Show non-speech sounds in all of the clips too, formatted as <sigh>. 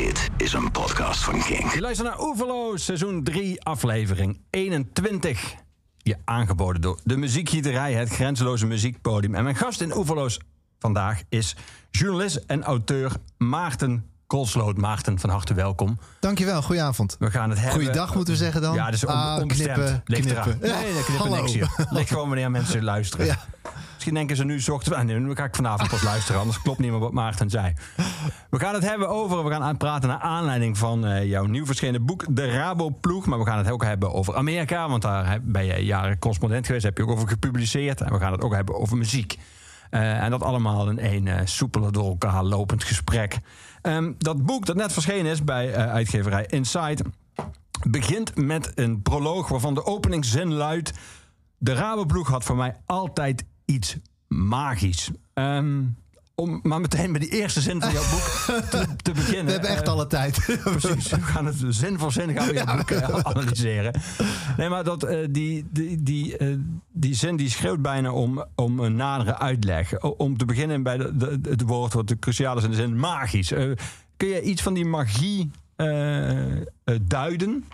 Dit is een podcast van King. Je luistert naar Oeverloos, seizoen 3, aflevering 21. Je aangeboden door de muziekgieterij, het grenzeloze muziekpodium. En mijn gast in Oeverloos vandaag is journalist en auteur Maarten Koolsloot. Maarten, van harte welkom. Dankjewel, goedenavond. We gaan het hebben... Goeiedag moeten we zeggen dan? Ja, dus om, Ah, onbestemd. knippen, Ligt knippen. Nee, nee, knippen Hallo. niks hier. Ligt gewoon wanneer mensen <laughs> luisteren. Ja. Misschien denken ze nu zocht. Ah, nee, nu ga ik vanavond pas luisteren, anders klopt niet meer wat Maarten zei. We gaan het hebben over, we gaan aan praten naar aanleiding van eh, jouw nieuw verschenen boek, De Rabo-ploeg. Maar we gaan het ook hebben over Amerika, want daar ben je jaren correspondent geweest, heb je ook over gepubliceerd. En we gaan het ook hebben over muziek. Eh, en dat allemaal in één soepele door elkaar lopend gesprek. Ehm, dat boek dat net verschenen is bij eh, uitgeverij Inside begint met een proloog waarvan de openingszin luidt... De Rabobank had voor mij altijd iets magisch. Ehm, om maar meteen met die eerste zin van jouw boek te, te beginnen. <laughs> We hebben echt Eh, alle tijd. <laughs> Precies, we gaan het zin voor zin gaan we jouw boek eh, <laughs> analyseren. Nee, maar dat, eh, die, die, die, die zin die schreeuwt bijna om, om een nadere uitleg. Om te beginnen bij de, de- het woord wat cruciaal is in de zin magisch. Kun je iets van die magie duiden?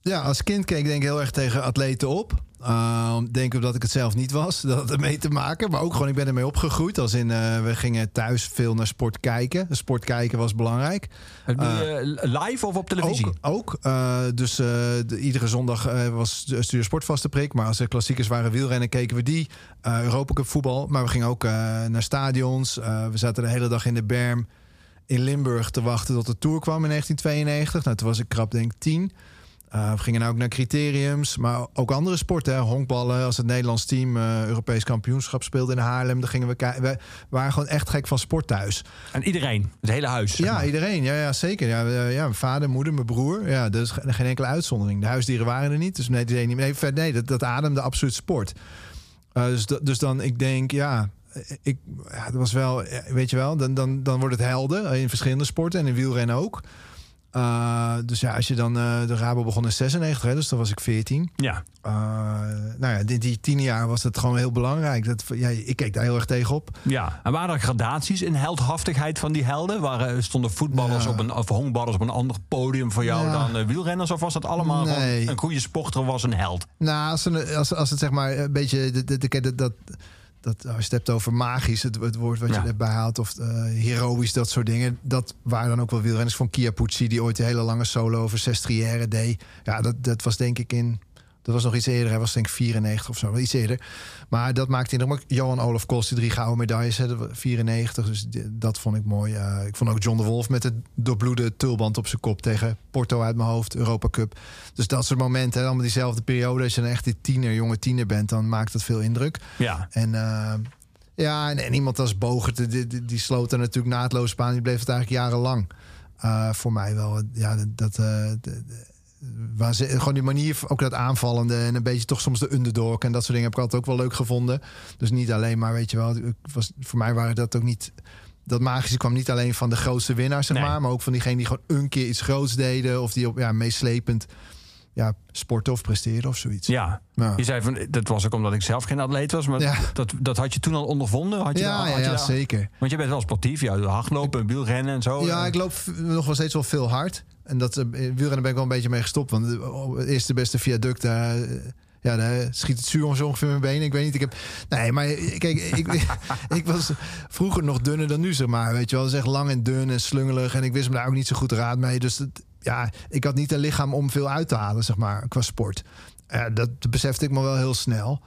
Ja, als kind keek ik denk ik heel erg tegen atleten op. Uh, denk omdat ik het zelf niet was. <laughs> Dat had ermee te maken. Maar ook gewoon, ik ben ermee opgegroeid. Als in, eh, we gingen thuis veel naar sport kijken. Sport kijken was belangrijk. Eh, eh, live of op televisie? Ook. ook dus iedere zondag was Studio Sport vaste prik. Maar als er klassiekers waren, wielrennen, keken we die. Europa Cup voetbal. Maar we gingen ook naar stadions. we zaten de hele dag in de berm in Limburg te wachten tot de Tour kwam in 1992. Nou, toen was ik krap denk 10. Eh, we gingen nou ook naar criteriums, maar ook andere sporten. Honkballen, als het Nederlands team eh, Europees kampioenschap speelde in Haarlem. Dan gingen we, we waren gewoon echt gek van sport thuis. En iedereen, het hele huis? Ja, iedereen. Ja, ja zeker. Ja, ja, mijn vader, moeder, mijn broer. Ja, dat is geen enkele uitzondering. De huisdieren waren er niet, dus nee, die niet meer. Nee, nee dat, dat ademde absoluut sport. Eh, dus, dus, dan, ik denk, ja, ik, ja, dat was wel, weet je wel, dan, dan, dan wordt het helden in verschillende sporten en in wielrennen ook. Eh, dus ja, als je dan, eh, de Rabo begon in 96, hè, dus dan was ik 14. Ja. Eh, nou ja, die, die tien jaar was het gewoon heel belangrijk. Dat, ja, ik keek daar heel erg tegenop. ja. En waren er gradaties in heldhaftigheid van die helden? Waren, stonden voetballers Ja. op een, of honkballers op een ander podium voor jou Ja. dan wielrenners? Of was dat allemaal Nee. een goede sporter was een held? Nou, als, een, als, als het zeg maar een beetje. De, de, de- dat, dat, als je het hebt over magisch, het, het woord wat Ja. je erbij haalt, of eh, heroïsch, dat soort dingen. Dat waren dan ook wel wielrenners van Kia Pucci, die ooit een hele lange solo over Sestriere deed. Ja, dat, dat was denk ik in. Dat was nog iets eerder, hij was denk ik 94 of zo, iets eerder. Maar dat maakte. Maar ook Johan Olaf Kost, die drie gouden medailles, hè, dat was 94. Dus dat vond ik mooi. Eh, ik vond ook John de Wolf met het doorbloede tulband op zijn kop tegen Porto uit mijn hoofd, Europa Cup. Dus dat soort momenten, hè, allemaal diezelfde periode. Als je dan echt die tiener, jonge tiener bent, dan maakt dat veel indruk. Ja. En eh, ja, en, en iemand als Bogert, die, die, die sloot er natuurlijk naadloos aan. Die bleef het eigenlijk jarenlang. Eh, voor mij wel. Ja, dat. Waar ze, gewoon die manier, ook dat aanvallende en een beetje toch soms de underdog en dat soort dingen heb ik altijd ook wel leuk gevonden. Dus niet alleen maar, weet je wel, ik was, voor mij waren dat ook niet. Dat magische kwam niet alleen van de grootste winnaars, zeg Nee. maar, maar ook van diegenen die gewoon een keer iets groots deden of die op ja, meeslepend ja, sporten of presteren of zoiets. Ja. Ja. Je zei van, dat was ook omdat ik zelf geen atleet was, maar Ja. dat, dat had je toen al ondervonden? Had je Ja, ja, had je ja, daar- zeker. Want je bent wel sportief, ja, hardlopen, wielrennen en zo. Ja, Eh, ik loop nog wel steeds wel veel hard. En dat eh, wielrennen ben ik wel een beetje mee gestopt. Want het eerste beste viaduct, daar, eh, ja, daar schiet het zuur zo ongeveer mijn benen. Ik weet niet, ik heb... Nee, maar eh, kijk, ik, <laughs> ik was vroeger nog dunner dan nu, zeg maar. Weet je wel, echt lang en dun en slungelig. En ik wist me daar ook niet zo goed raad mee. Dus ja, ik had niet een lichaam om veel uit te halen, zeg maar, qua sport. Eh, dat besefte ik me wel heel snel.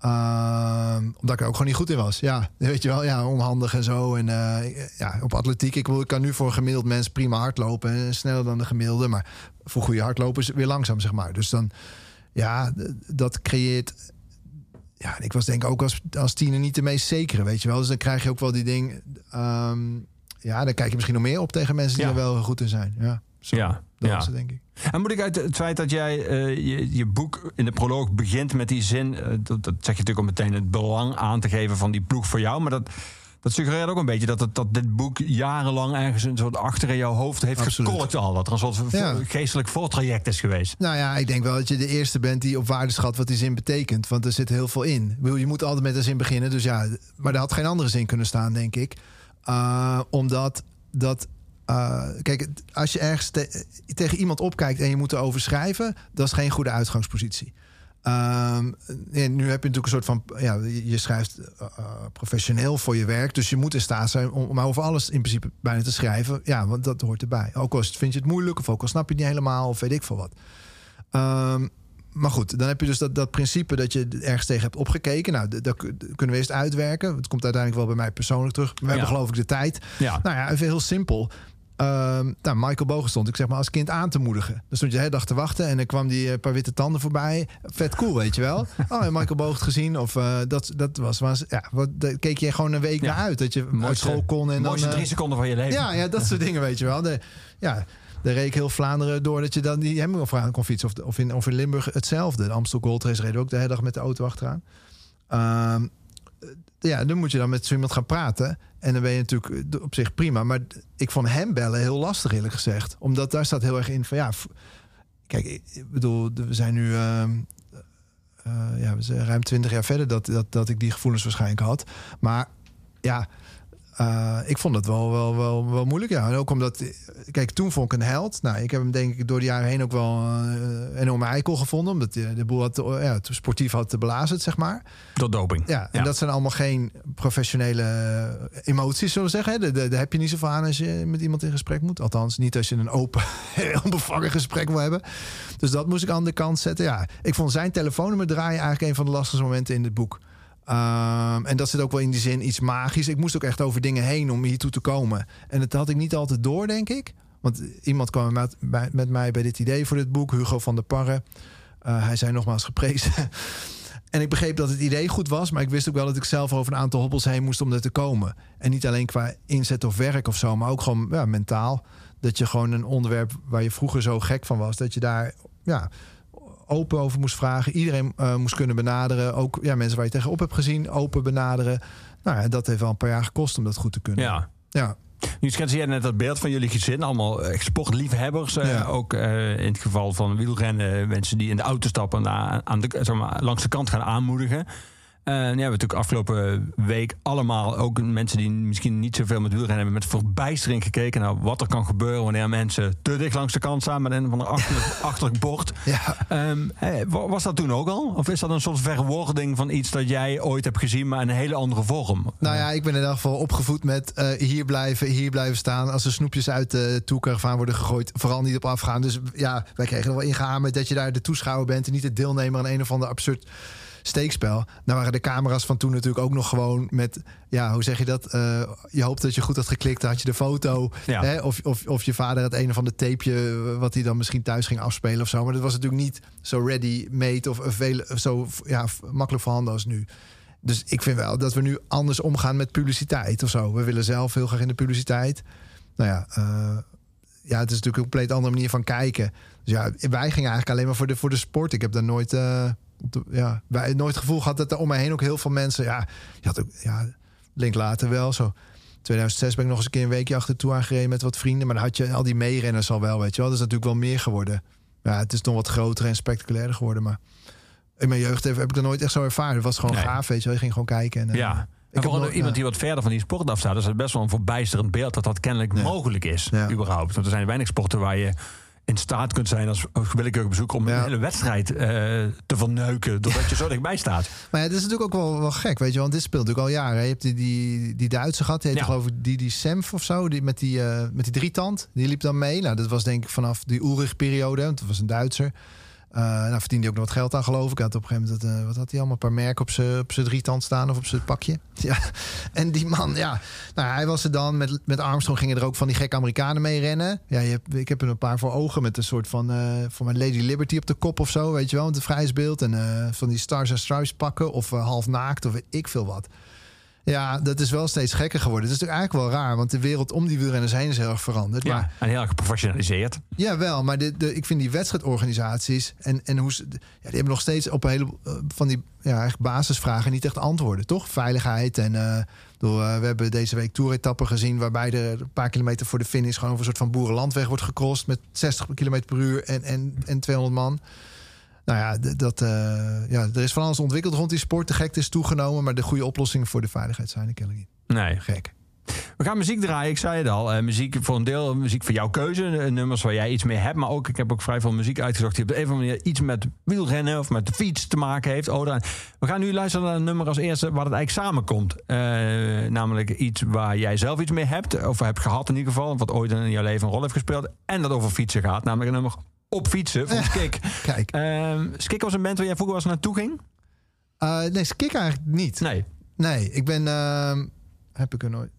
Ehm, omdat ik er ook gewoon niet goed in was. Ja, <laughs> weet je wel, ja, onhandig en zo. En eh, ja, op atletiek, ik, ik kan nu voor een gemiddeld mens prima hardlopen. En sneller dan de gemiddelde. Maar voor goede hardlopers weer langzaam, zeg maar. Dus dan, ja, dat creëert... Ja, ik was denk ik ook als, als tiener niet de meest zekere, weet je wel. Dus dan krijg je ook wel die ding... ehm, ja, dan kijk je misschien nog meer op tegen mensen die Ja. er wel goed in zijn. Ja, zo, Ja, dat ja. was het, denk ik. En moet ik uit het feit dat jij eh, je, je boek in de proloog begint met die zin, eh, dat, dat zeg je natuurlijk om meteen het belang aan te geven van die ploeg voor jou, maar dat, dat suggereert ook een beetje dat, het, dat dit boek jarenlang ergens een soort achter in jouw hoofd heeft gekolkt al. Dat er een soort Ja. geestelijk voortraject is geweest. Nou ja, ik denk wel dat je de eerste bent die op waarde schat wat die zin betekent. Want er zit heel veel in. Bedoel, Je moet altijd met een zin beginnen. Dus ja, maar er had geen andere zin kunnen staan, denk ik. Uh, omdat dat eh, kijk, als je ergens te- tegen iemand opkijkt en je moet erover schrijven, dat is geen goede uitgangspositie. Ehm, en nu heb je natuurlijk een soort van, ja, je schrijft eh, eh, professioneel voor je werk, dus je moet in staat zijn om, om over alles in principe bijna te schrijven. Ja, want dat hoort erbij. Ook al vind je het moeilijk, of ook al snap je het niet helemaal, of weet ik veel wat. Ehm, maar goed, dan heb je dus dat, dat principe dat je ergens tegen hebt opgekeken. Nou, dat kun- kunnen we eerst uitwerken. Het komt uiteindelijk wel bij mij persoonlijk terug. We hebben geloof ik de tijd. Ja. Nou ja, even heel simpel. Ehm, nou, Michael Bogen stond ik zeg maar als kind aan te moedigen. Dan stond je de hele dag te wachten en dan kwam die eh, paar witte tanden voorbij. Vet cool, weet je wel. <laughs> Oh, heb Michael Bogen gezien? Of eh, dat, dat was, was ja, wat, keek je gewoon een week Ja. naar uit. Dat je uit Mooiste- school kon en dan... mooiste eh, drie seconden van je leven. ja, ja, dat soort <laughs> dingen, weet je wel. De, ja, daar reed ik heel Vlaanderen door dat je dan die Hemingway kon fietsen. Of, of, in, of in Limburg hetzelfde. De Amstel Gold Race reden ook de hele dag met de auto achteraan. Ehm, eh, ja, dan moet je dan met zo iemand gaan praten. En dan ben je natuurlijk eh, op zich prima. Maar ik vond hem bellen heel lastig, eerlijk gezegd. Omdat daar staat heel erg in van ja... Kijk, ik ik bedoel, we zijn nu... ehm, eh, ja, we zijn ruim twintig jaar verder dat, dat, dat ik die gevoelens waarschijnlijk had. Maar ja, eh, ik vond het wel, wel, wel, wel moeilijk. Ja. En ook omdat, eh, kijk, toen vond ik een held. Nou, ik heb hem denk ik door de jaren heen ook wel uh, enorm eikel gevonden. Omdat hij de boel had, ja, het sportief had te blazen, zeg maar. Door doping. Ja, en Ja. dat zijn allemaal geen professionele emoties, zullen we zeggen. daar heb je niet zoveel aan als je met iemand in gesprek moet. Althans, niet als je een open, <laughs> onbevangen gesprek wil hebben. Dus dat moest ik aan de kant zetten. Ja, ik vond zijn telefoonnummer draaien eigenlijk een van de lastigste momenten in het boek. Ehm, en dat zit ook wel in die zin iets magisch. Ik moest ook echt over dingen heen om hiertoe te komen. En dat had ik niet altijd door, denk ik. Want iemand kwam met, met mij bij dit idee voor dit boek, Hugo van der Parre. Eh, hij zei nogmaals geprezen. <laughs> En ik begreep dat het idee goed was, maar ik wist ook wel dat ik zelf over een aantal hobbels heen moest om er te komen. En niet alleen qua inzet of werk of zo, maar ook gewoon ja, mentaal. Dat je gewoon een onderwerp waar je vroeger zo gek van was, dat je daar ja, open over moest vragen. Iedereen eh, moest kunnen benaderen. Ook ja, mensen waar je tegenop hebt gezien, open benaderen. Nou ja, dat heeft wel een paar jaar gekost om dat goed te kunnen. Ja. ja. Nu schetste jij net dat beeld van jullie gezin. Allemaal eh, sportliefhebbers. eh, Ja. Ook in het geval van wielrennen. Mensen die in de auto stappen. en aan aan de, zeg maar, langs de kant gaan aanmoedigen. Eh, ja, we hebben natuurlijk afgelopen week allemaal ook mensen die misschien niet zoveel met wielrennen hebben, met verbijstering gekeken naar wat er kan gebeuren wanneer mensen te dicht langs de kant staan met een van een achterlijk, <laughs> achterlijk bord. Ja. Ehm, eh, wa- was dat toen ook al? Of is dat een soort verwoording van iets dat jij ooit hebt gezien, maar in een hele andere vorm? Nou ja, ik ben in ieder geval opgevoed met eh, hier blijven, hier blijven staan. Als er snoepjes uit de toekaravaan worden gegooid, vooral niet op afgaan. Dus ja, wij kregen er wel ingehamerd dat je daar de toeschouwer bent en niet de deelnemer aan een of ander absurd steekspel. Nou waren de camera's van toen natuurlijk ook nog gewoon met, ja, hoe zeg je dat? Eh, je hoopt dat je goed had geklikt, had je de foto. Ja. Hè? Of, of, of je vader het een of ander tapeje eh, wat hij dan misschien thuis ging afspelen of zo. Maar dat was natuurlijk niet zo ready-made of veel, zo ja, makkelijk voorhanden als nu. Dus ik vind wel dat we nu anders omgaan met publiciteit of zo. We willen zelf heel graag in de publiciteit. Nou ja, eh, ja het is natuurlijk een compleet andere manier van kijken. Dus ja, wij gingen eigenlijk alleen maar voor de, voor de sport. Ik heb daar nooit, de, ja, wij, nooit het gevoel gehad dat er om mij heen ook heel veel mensen... Ja, je had ook, ja, link later wel zo. 2006 ben ik nog eens een keer een weekje achter toe aangereden met wat vrienden. Maar dan had je al die meerenners al wel, weet je wel. Dat is natuurlijk wel meer geworden. Ja, het is nog wat groter en spectaculairder geworden. Maar in mijn jeugd heb, heb ik dat nooit echt zo ervaren. Het was gewoon Nee. gaaf, weet je wel. Je ging gewoon kijken. En, eh, Ja. ik heb iemand ja. die wat verder van die sport afstaat, is het best wel een verbijsterend beeld dat dat kennelijk Ja. mogelijk is, Ja. überhaupt. Want er zijn weinig sporten waar je in staat kunt zijn als willekeurig bezoeker om Ja. een hele wedstrijd eh, te verneuken, doordat je zo dichtbij staat. <laughs> Maar ja, het is natuurlijk ook wel, wel gek, weet je. Want dit speelt natuurlijk al jaren. hè. Je hebt die, die, die Duitse gehad, die heette Ja. geloof ik die, die Senf of zo. Die, met, die, eh, met die drietand. Die liep dan mee. Nou, dat was denk ik vanaf die Ulrich-periode. Want dat was een Duitser. Eh nou verdiende hij ook nog wat geld aan, geloof ik. Had op een gegeven moment, dat, eh, wat had hij allemaal? Een paar merken op zijn op drietand staan of op zijn pakje. <laughs> Ja. En die man, ja. Nou, hij was er dan. Met, met Armstrong gingen er ook van die gekke Amerikanen mee rennen. Ja, ik heb een paar voor ogen met een soort van, eh van mijn Lady Liberty op de kop of zo, weet je wel. Met een vrijheidsbeeld en van die Stars and Stripes pakken of half naakt of weet ik veel wat. Ja, dat is wel steeds gekker geworden. Het is natuurlijk eigenlijk wel raar, want de wereld om die wielrenners heen is heel erg veranderd. Maar Ja, en heel erg geprofessionaliseerd. ja, wel. Maar de, de, ik vind die wedstrijdorganisaties en, en hoe ze. Ja, die hebben nog steeds op een heleboel eh, van die ja, eigenlijk basisvragen niet echt antwoorden, toch? Veiligheid. En eh, door, eh, we hebben deze week toeretappen gezien waarbij er een paar kilometer voor de finish gewoon over een soort van boerenlandweg wordt gecrossed met 60 km per uur en, en, en 200 man. Nou ja, dat, eh, ja, er is van alles ontwikkeld rond die sport. De gekte is toegenomen, maar de goede oplossingen voor de veiligheid zijn er kennelijk niet. Nee. Gek. We gaan muziek draaien, ik zei het al. Eh, muziek voor een deel, muziek voor jouw keuze. eh, nummers waar jij iets mee hebt. Maar ook, ik heb ook vrij veel muziek uitgezocht... die op de een of andere manier iets met wielrennen... of met de fiets te maken heeft. Oh, dan- we gaan nu luisteren naar een nummer als eerste... waar het eigenlijk samenkomt. Eh, namelijk iets waar jij zelf iets mee hebt... of hebt gehad in ieder geval... wat ooit in jouw leven een rol heeft gespeeld. En dat over fietsen gaat. Namelijk een nummer op fietsen van Skik. <laughs> Kijk, Ehm Skik was een band waar jij vroeger was naartoe ging? Eh, nee, skik eigenlijk niet. Nee. Nee, ik ben. ehm, heb ik er nooit.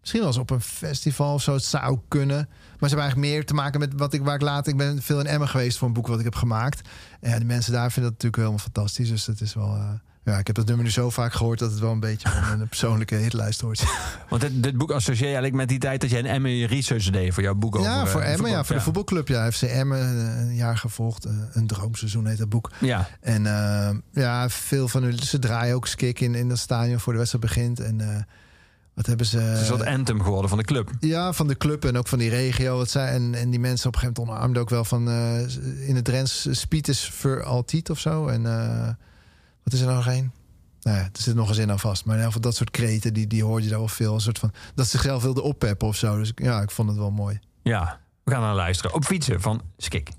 Misschien wel eens op een festival of zo. Het zou kunnen. Maar ze hebben eigenlijk meer te maken met wat ik, waar ik later... Ik ben veel in Emmen geweest voor een boek wat ik heb gemaakt. En de mensen daar vinden dat natuurlijk helemaal fantastisch. Dus dat is wel... eh, ja, ik heb dat nummer nu zo vaak gehoord... dat het wel een beetje van een persoonlijke hitlijst hoort. <laughs> Want dit, dit boek associeer je eigenlijk met die tijd dat jij in Emmen je research deed voor jouw boek over... ja, voor eh, Emmen. Ja, voetbal. voor de voetbalclub. Ja, FC Emmen. eh, Een jaar gevolgd. eh, Een droomseizoen heet dat boek. Ja, En ja, veel van hun... Ze draaien ook skik in, in dat stadion voor de wedstrijd begint. En wat hebben ze... het is een soort anthem geworden van de club. Ja, van de club en ook van die regio. Wat zij, en, en die mensen op een gegeven moment omarmden ook wel van... in het Drents, Spiet is voor altijd of zo. En wat is er nog een? Nou ja, er zit nog een zin aan vast. Maar in ieder geval dat soort kreten, die, die hoorde je daar wel veel. Een soort van, dat ze zichzelf wilden oppeppen of zo. Dus ja, ik vond het wel mooi. Ja, we gaan naar luisteren. Op fietsen van Skik.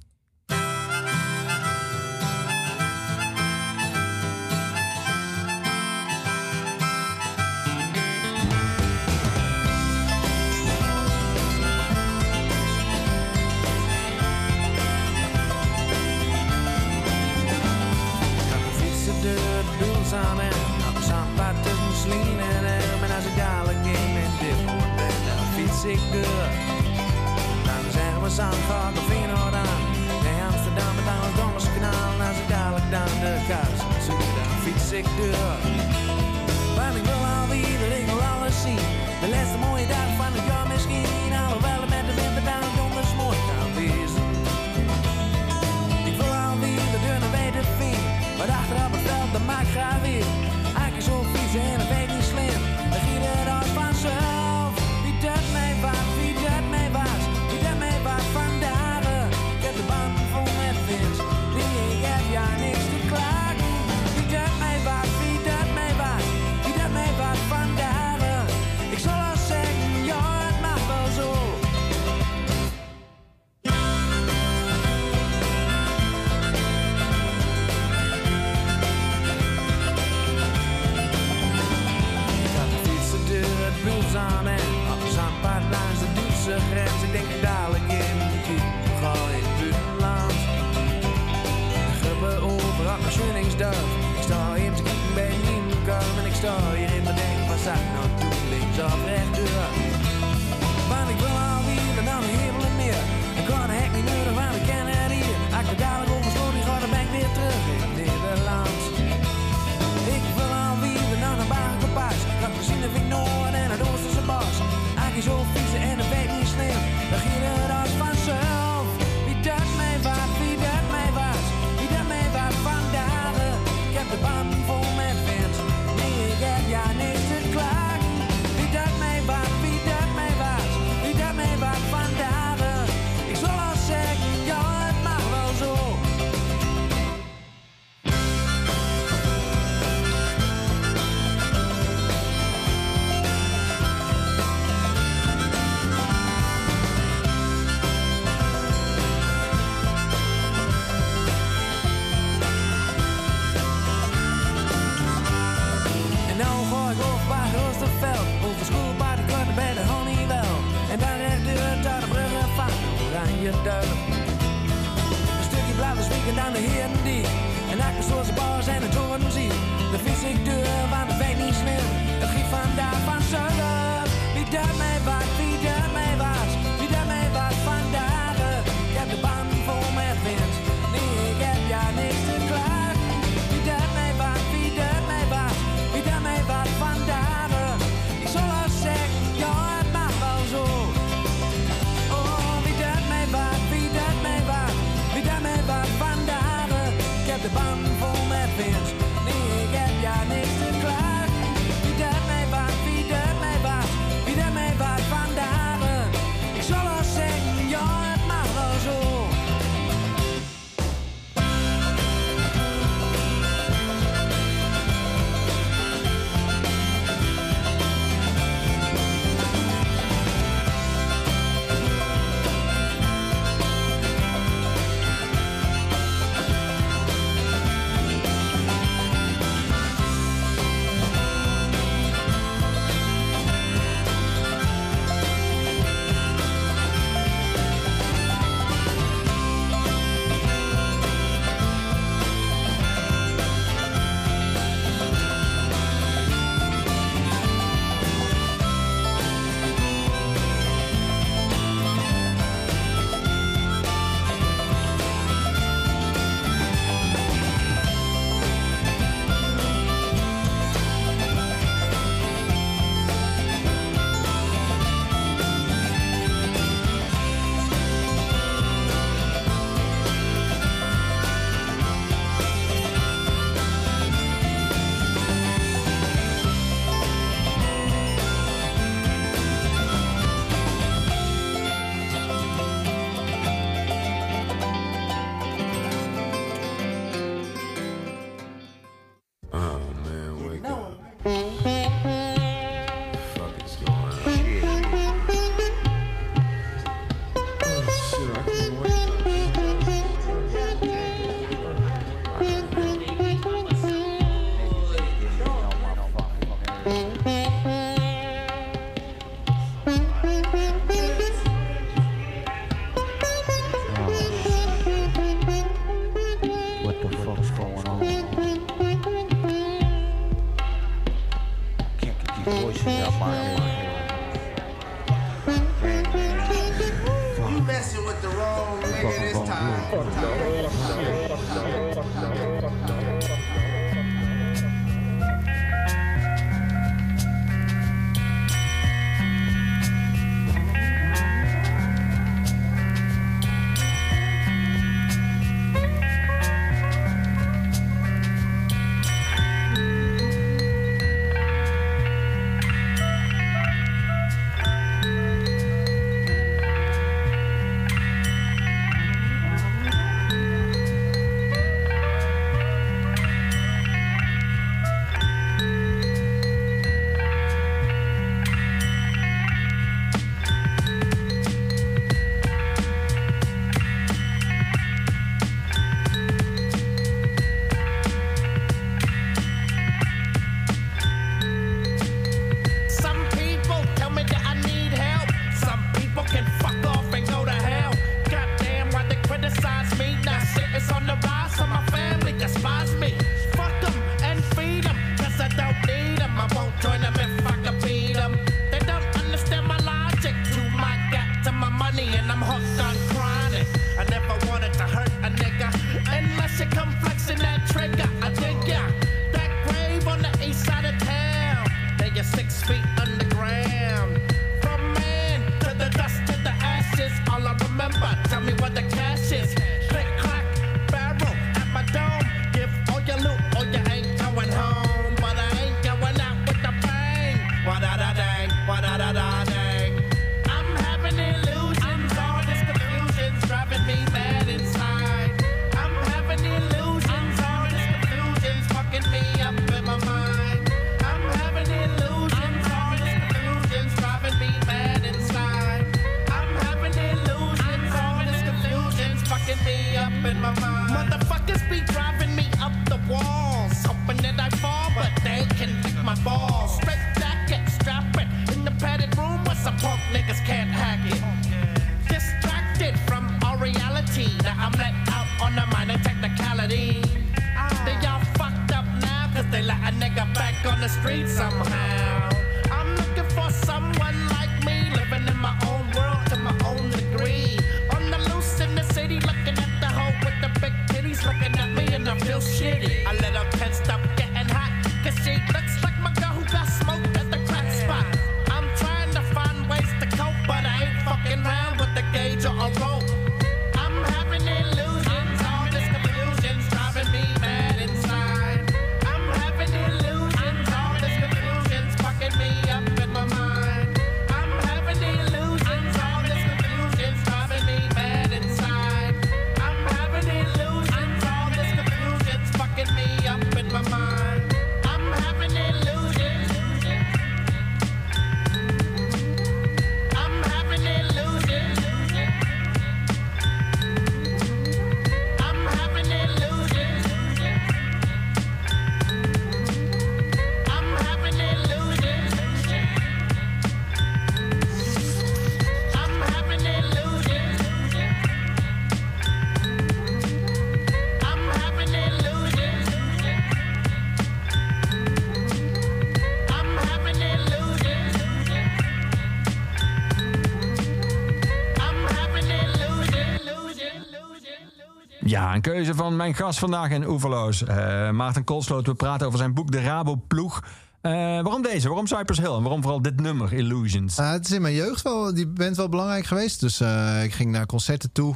Keuze van mijn gast vandaag in Oeverloos. Eh, Maarten Koolsloot. We praten over zijn boek De Rabo Ploeg. Eh, waarom deze? Waarom Cypress Hill? En waarom vooral dit nummer, Illusions? Uh, het is in mijn jeugd wel, die band wel belangrijk geweest. Dus ik ging naar concerten toe.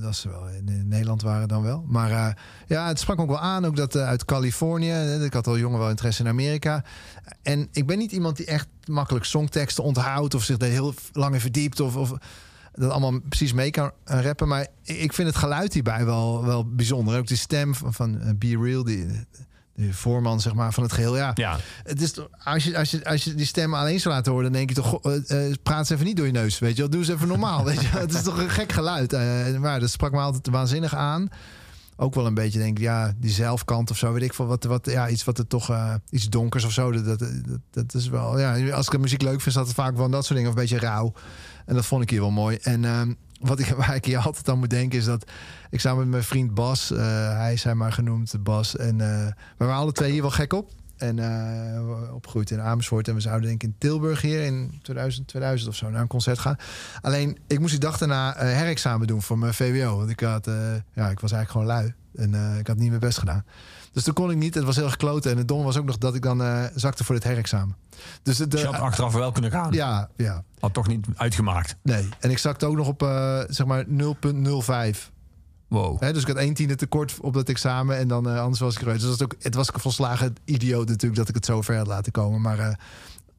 Dat ze wel in, Nederland waren dan wel. Maar ja, het sprak ook wel aan. Ook dat uit Californië. Ik had al jongen wel interesse in Amerika. En ik ben niet iemand die echt makkelijk songteksten onthoudt. Of zich er heel lang in verdiept. Of, of dat allemaal precies mee kan rappen. Maar ik vind het geluid hierbij wel, wel bijzonder. Ook die stem van, van Be Real. Die, de voorman zeg maar, van het geheel. Ja, ja. Het is, als, je, als, je, als je die stem alleen zou laten horen... dan denk je toch, uh, uh, praat ze even niet door je neus. Weet je wel, doe eens even normaal. <laughs> weet je? Het is toch een gek geluid. Uh, maar dat sprak me altijd waanzinnig aan. Ook wel een beetje, denk ik, ja, die zelfkant of zo. Weet ik veel, wat, wat, ja, iets wat er toch, iets donkers of zo. Dat, dat, dat, dat, is wel, ja, als ik de muziek leuk vind, staat het vaak van dat soort dingen. Of een beetje rauw. En dat vond ik hier wel mooi. En... Uh, wat ik, <laughs> waar ik hier altijd aan moet denken is dat ik samen met mijn vriend Bas, uh, hij is hij maar genoemd, Bas, en uh, we waren alle twee hier wel gek op. En eh, opgegroeid in Amersfoort. En we zouden denk ik in Tilburg hier in 2000, 2000 of zo naar een concert gaan. Alleen, ik moest die dag daarna eh, herexamen doen voor mijn VWO. Want ik, had, eh, ja, ik was eigenlijk gewoon lui. En ik had niet mijn best gedaan. Dus toen kon ik niet. Het was heel erg gekloten. En het dom was ook nog dat ik dan zakte voor het herexamen. Dus het, Dus je had achteraf wel kunnen gaan. ja, ja, Had toch niet uitgemaakt. nee. En ik zakte ook nog op zeg maar 0,05. Wow. Dus ik had één tiende tekort op dat examen en dan eh, anders was ik eruit. Dus dat is ook, het was volslagen idioot natuurlijk dat ik het zo ver had laten komen. Maar eh,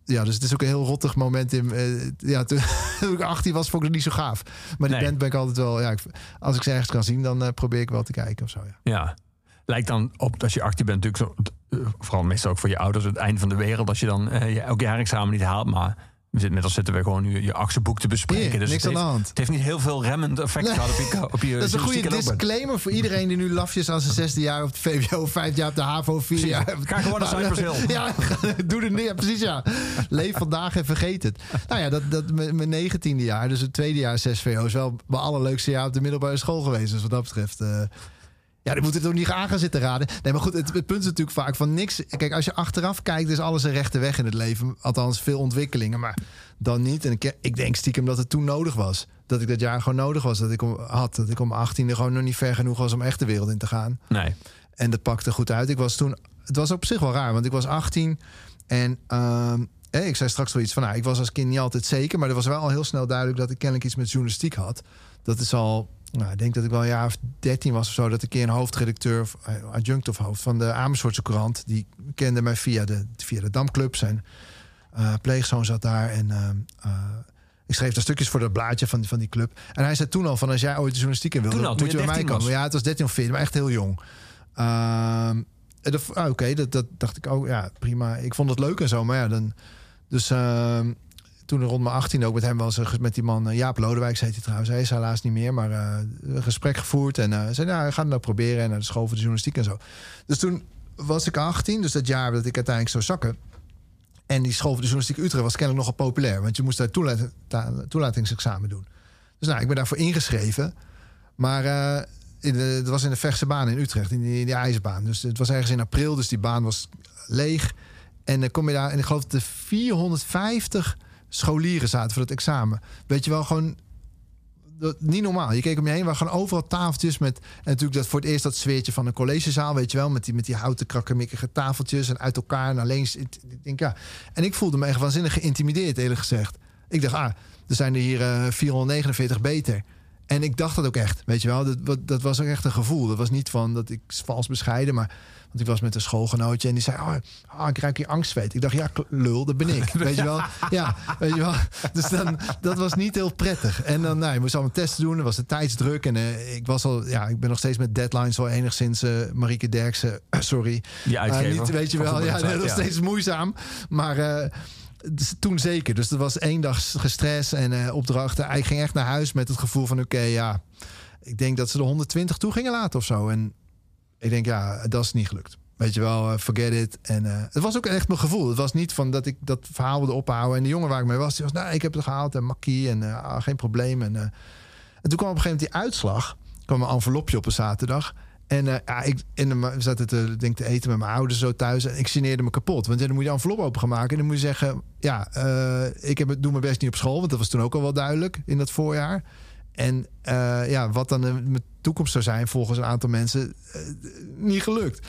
ja, dus het is ook een heel rottig moment in. eh, ja, toen, <laughs> ik 18 was, vond ik het niet zo gaaf. Maar die Nee. band ben ik altijd wel. Ja, ik, als ik ze ergens kan zien, dan probeer ik wel te kijken of zo. Ja. Ja. Lijkt dan op, als je 18 bent, natuurlijk zo, vooral meestal ook voor je ouders, het einde van de wereld. Als je dan ook je herexamen niet haalt. Maar net als zitten we gewoon nu je achtste te bespreken. Dus niks het aan de heeft, hand. Het heeft niet heel veel remmend effect Nee. gehad op je, op je <laughs> Dat is een goede disclaimer voor iedereen die nu lafjes aan zijn zesde jaar op de VWO, vijf jaar op de HAVO, vier Precies. jaar. Ga gewoon naar Cypress Hill. Ja, <laughs> doe er neer. Precies, ja. Leef vandaag en vergeet het. Nou ja, dat, dat, mijn negentiende jaar, dus het tweede jaar 6 VO, is wel mijn allerleukste jaar op de middelbare school geweest. Dus wat dat betreft. eh, ja, die moeten het ook niet aan gaan zitten raden. Nee, maar goed, het, het punt is natuurlijk vaak van niks. Kijk, als je achteraf kijkt, is alles een rechte weg in het leven. Althans, veel ontwikkelingen, maar dan niet. En ik, ik denk stiekem dat het toen nodig was. Dat ik dat jaar gewoon nodig was. Dat ik om, had. Dat ik om 18e gewoon nog niet ver genoeg was om echt de wereld in te gaan. Nee. En dat pakte goed uit. Ik was toen. Het was op zich wel raar, want ik was 18 en. ehm, ik zei straks wel iets van. Nou, ik was als kind niet altijd zeker, maar er was wel al heel snel duidelijk dat ik kennelijk iets met journalistiek had. Dat is al. Nou, ik denk dat ik wel een jaar of 13 was of zo. Dat ik een keer een hoofdredacteur, of eh, adjunct of hoofd van de Amersfoortse krant. Die kende mij via de, via de Damclub. Zijn eh, pleegzoon zat daar. En eh, ik schreef daar stukjes voor dat blaadje van, van die club. En hij zei toen al van als jij ooit de journalistiek in wil, Toen al, moet je bij mij 13 komen. was. Ja, het was 13 of 14, maar echt heel jong. Ehm, dat- ah, Oké, dat, dat dacht ik ook. Ja, prima. Ik vond het leuk en zo. Maar ja, dan. Dus ehm, toen rond mijn 18 ook met hem was er met die man eh, Jaap Lodewijk, heet hij trouwens. Hij is helaas niet meer, maar eh, een gesprek gevoerd. En eh zei, nou, ga het nou proberen. En naar de school voor de journalistiek en zo. Dus toen was ik 18, dus dat jaar dat ik uiteindelijk zou zakken. En die school voor de journalistiek Utrecht was kennelijk nogal populair. Want je moest daar toelating, toelatingsexamen doen. Dus nou, ik ben daarvoor ingeschreven. Maar eh, in de, het was in de Vechtse baan in Utrecht, in die, in die ijsbaan. Dus het was ergens in april, dus die baan was leeg. En dan kom je daar, en ik geloof dat er 450 scholieren zaten voor het examen. Weet je wel, gewoon niet normaal. Je keek om je heen, waar gewoon overal tafeltjes met... En natuurlijk dat voor het eerst dat sfeertje van een collegezaal, weet je wel... met die, met die houten krakkemikkige tafeltjes en uit elkaar naar links. Ik denk, ja. En ik voelde me echt waanzinnig geïntimideerd, eerlijk gezegd. Ik dacht, ah, er zijn er hier eh, 449 beter. En ik dacht dat ook echt, weet je wel. Dat, wat- dat was ook echt een gevoel. Dat was niet van dat ik vals bescheiden, maar... Want ik was met een schoolgenootje en die zei... Oh, ah, ik ruik hier angstzweet. Ik dacht, ja, lul, dat ben ik. <laughs> Weet je wel? Ja, weet je wel? Dus dan, dat was niet heel prettig. En dan, nou, je moest allemaal testen doen. Er was de tijdsdruk. En eh, ik was al... Ja, ik ben nog steeds met deadlines wel enigszins... eh Marieke Derksen, <clears throat> sorry. Die Eh, uitgever. niet, weet je wel, ja, nog steeds moeizaam. Maar toen zeker. Dus er was één dag gestres en eh, opdrachten. Ik ging echt naar huis met het gevoel van... oké, ja, ik denk dat ze de 120 toe gingen laten of zo. En ik denk, ja, dat is niet gelukt. Weet je wel, eh, forget it. En eh, het was ook echt mijn gevoel. Het was niet van dat ik dat verhaal wilde ophouden. En de jongen waar ik mee was, die was, nou, ik heb het gehaald en makkie en ah, geen probleem. En, en toen kwam op een gegeven moment die uitslag. Kwam een envelopje op een zaterdag. En eh, ja, ik, en we zaten te, denk, te eten met mijn ouders zo thuis. En ik geneerde me kapot. Want dan moet je de envelop open gaan maken. En dan moet je zeggen... Ja, eh, ik heb het, doe mijn best niet op school. Want dat was toen ook al wel duidelijk in dat voorjaar. En eh, ja, wat dan mijn toekomst zou zijn volgens een aantal mensen... niet gelukt.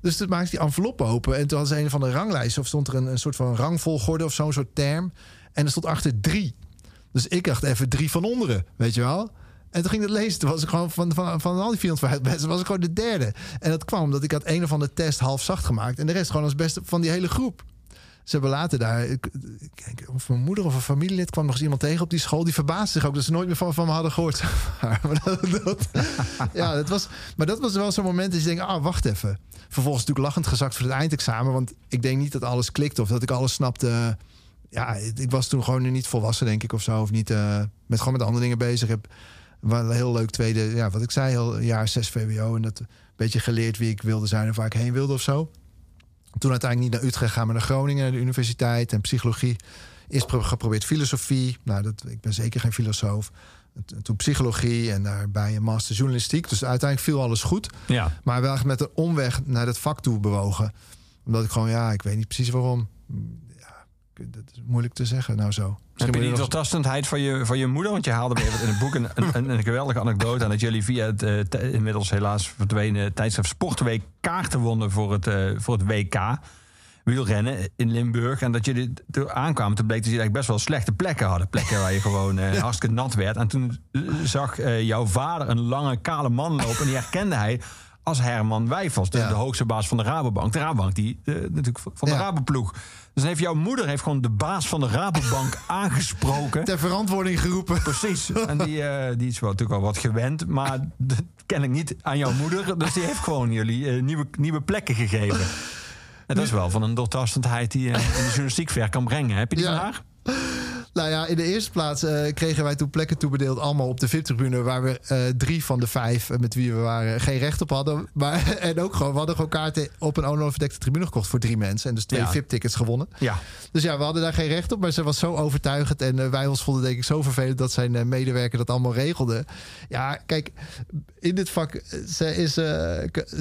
Dus toen maakte die envelop open. En toen ze een van de ranglijsten... of stond er een, een soort van rangvolgorde of zo'n soort term. En er stond achter drie. Dus ik dacht even drie van onderen, weet je wel. En toen ging ik het lezen. Toen was ik gewoon van, van, van al die 450 mensen... was ik gewoon de derde. En dat kwam omdat ik had een of andere test half zacht gemaakt... en de rest gewoon als beste van die hele groep. Ze hebben later daar... Ik, ik of mijn moeder of een familielid kwam nog eens iemand tegen op die school... die verbaasde zich ook dat ze nooit meer van, van me hadden gehoord. <laughs> maar dat, dat- ja, dat was, maar dat was wel zo'n moment dat je denkt... ah, wacht even. Vervolgens natuurlijk lachend gezakt voor het eindexamen... want ik denk niet dat alles klikte of dat ik alles snapte... Ja, ik was toen gewoon niet volwassen, denk ik, of zo. Of niet eh, met gewoon met andere dingen bezig. Heb wel een heel leuk tweede, ja, wat ik zei, heel jaar 6 VWO. En dat een beetje geleerd wie ik wilde zijn en waar ik heen wilde of zo. Toen uiteindelijk niet naar Utrecht gaan, maar naar Groningen, naar de universiteit en psychologie. Eerst pro- geprobeerd filosofie. Nou, dat, ik ben zeker geen filosoof. En Toen psychologie en daarbij een master journalistiek. Dus uiteindelijk viel alles goed. Ja. Maar wel echt met een omweg naar dat vak toe bewogen. Omdat ik gewoon, ja, ik weet niet precies waarom. Dat is moeilijk te zeggen nou zo. Heb Misschien je die je nog- doortastendheid van je, van je moeder? Want je haalde weer in het boek een, een, een, geweldige anekdote. aan dat jullie via het eh, inmiddels helaas verdwenen tijdschrift Sportweek kaarten wonnen voor het, eh, voor het WK. Wielrennen in Limburg. En dat jullie toen aankwamen, toen bleek dat jullie eigenlijk best wel slechte plekken hadden. Plekken waar je gewoon eh, hartstikke nat werd. En toen zag eh, jouw vader een lange, kale man lopen. En die herkende hij als Herman Wijfels. De, Ja. de hoogste baas van de Rabobank. De Rabobank, die natuurlijk van de Ja. Raboploeg. Dus heeft jouw moeder heeft gewoon de baas van de Rabobank <laughs> aangesproken. ter verantwoording geroepen. Precies. <laughs> En die, eh, die is wel, natuurlijk wel wat gewend. Maar <laughs> dat ken ik niet aan jouw moeder. Dus die heeft gewoon jullie eh, nieuwe, nieuwe plekken gegeven. En dat is wel van een doortastendheid die je in de journalistiek ver kan brengen. Heb je die Ja. van haar? Nou ja, in de eerste plaats eh, kregen wij toen plekken toebedeeld... allemaal op de VIP-tribune... waar we eh, drie van de vijf eh, met wie we waren geen recht op hadden. Maar, <laughs> en ook gewoon, we hadden gewoon kaarten op een overdekte tribune gekocht... voor drie mensen en dus twee Ja. VIP-tickets gewonnen. Ja. Dus ja, we hadden daar geen recht op, maar ze was zo overtuigend. En wij ons vonden denk ik zo vervelend dat zijn medewerker dat allemaal regelde. Ja, kijk, in dit vak, ze is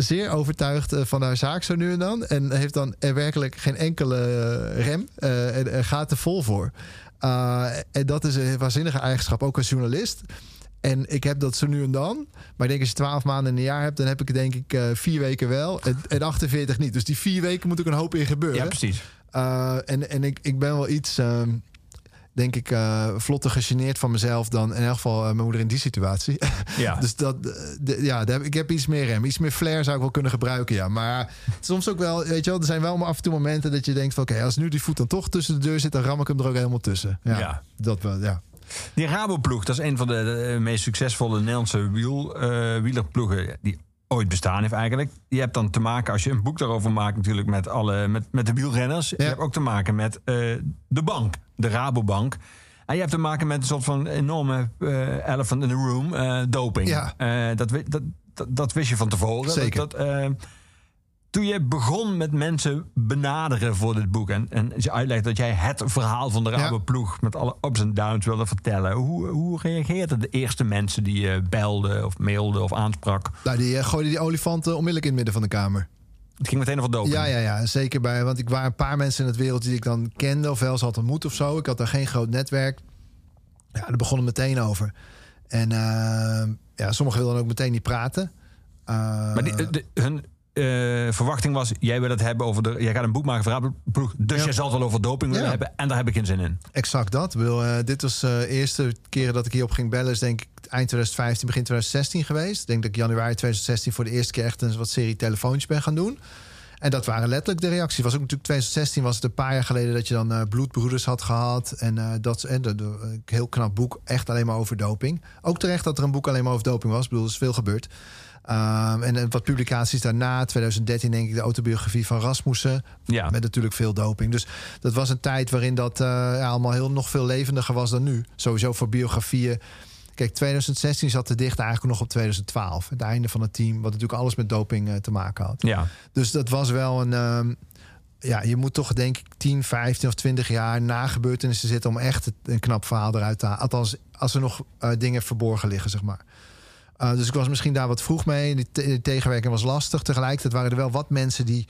zeer overtuigd van haar zaak zo nu en dan. En heeft dan er werkelijk geen enkele rem en, en gaat er vol voor. Uh, en dat is een waanzinnige eigenschap, ook als journalist. En ik heb dat zo nu en dan. Maar ik denk als je 12 maanden in een jaar hebt, dan heb ik denk ik uh, vier weken wel en, en 48 niet. Dus die vier weken moet ook een hoop in gebeuren. Ja, precies. Uh, en en ik, ik ben wel iets, uh, denk ik, uh, vlotter gegeneerd van mezelf dan in elk geval uh, mijn moeder in die situatie. <laughs> Ja. dus dat, de, ja, daar heb, ik heb iets meer rem, iets meer flair zou ik wel kunnen gebruiken, ja. Maar soms ook wel, weet je wel, er zijn wel maar af en toe momenten dat je denkt van, oké, okay, als nu die voet dan toch tussen de deur zit, dan ram ik hem er ook helemaal tussen. Ja, Ja. dat wel, ja. Die Raboploeg, dat is een van de, de meest succesvolle Nederlandse wiel, wielerploegen die ooit bestaan heeft eigenlijk. Je hebt dan te maken, als je een boek daarover maakt natuurlijk met, alle, met, met de wielrenners. Ja. Je hebt ook te maken met uh, de bank, de Rabobank. En je hebt te maken met een soort van enorme uh, elephant in the room, uh, doping. Ja. Dat, dat, dat, dat, wist je van tevoren. Zeker. Dat, dat, toen je begon met mensen benaderen voor dit boek... en, en ze uitlegt dat jij het verhaal van de Raboploeg... Ja. met alle ups en downs wilde vertellen... hoe, hoe reageerden de eerste mensen die je belden of mailden of aansprak? Nou, die uh, gooiden die olifanten onmiddellijk in het midden van de kamer. Het ging meteen over doping? Ja, ja, ja, zeker bij... want ik waren een paar mensen in het wereld die ik dan kende... of wel eens had ontmoet of zo. Ik had daar geen groot netwerk. Ja, daar begon het meteen over. En uh, ja, sommigen wilden ook meteen niet praten. Uh, maar die, de, hun uh, verwachting was: jij wil het hebben over de. Jij gaat een boek maken voor dus ja. jij zal het wel over doping willen ja. hebben. En daar heb ik geen zin in. Exact dat. Wil, uh, dit was de uh, eerste keren dat ik hierop ging bellen, is denk ik eind 2015, begin 2016 geweest. Ik denk dat ik januari 2016 voor de eerste keer echt een wat serie telefoontjes ben gaan doen. En dat waren letterlijk de reacties. Was ook natuurlijk 2016 was het een paar jaar geleden dat je dan bloedbroeders had gehad. En dat en de, de, heel knap boek, echt alleen maar over doping. Ook terecht dat er een boek alleen maar over doping was. Ik bedoel, er is veel gebeurd. Um, en, en wat publicaties daarna, 2013 denk ik de autobiografie van Rasmussen. Ja. Met natuurlijk veel doping. Dus dat was een tijd waarin dat uh, ja, allemaal heel nog veel levendiger was dan nu. Sowieso voor biografieën. Kijk, 2016 zat te dicht eigenlijk nog op 2012. Het einde van het team, wat natuurlijk alles met doping uh, te maken had. Ja. Dus dat was wel een. Um, ja, je moet toch denk ik 10, 15 of 20 jaar na gebeurtenissen zitten om echt een knap verhaal eruit te halen. Althans, als er nog uh, dingen verborgen liggen, zeg maar. Uh, dus ik was misschien daar wat vroeg mee. Die, te tegenwerking was lastig. Tegelijkertijd waren er wel wat mensen die,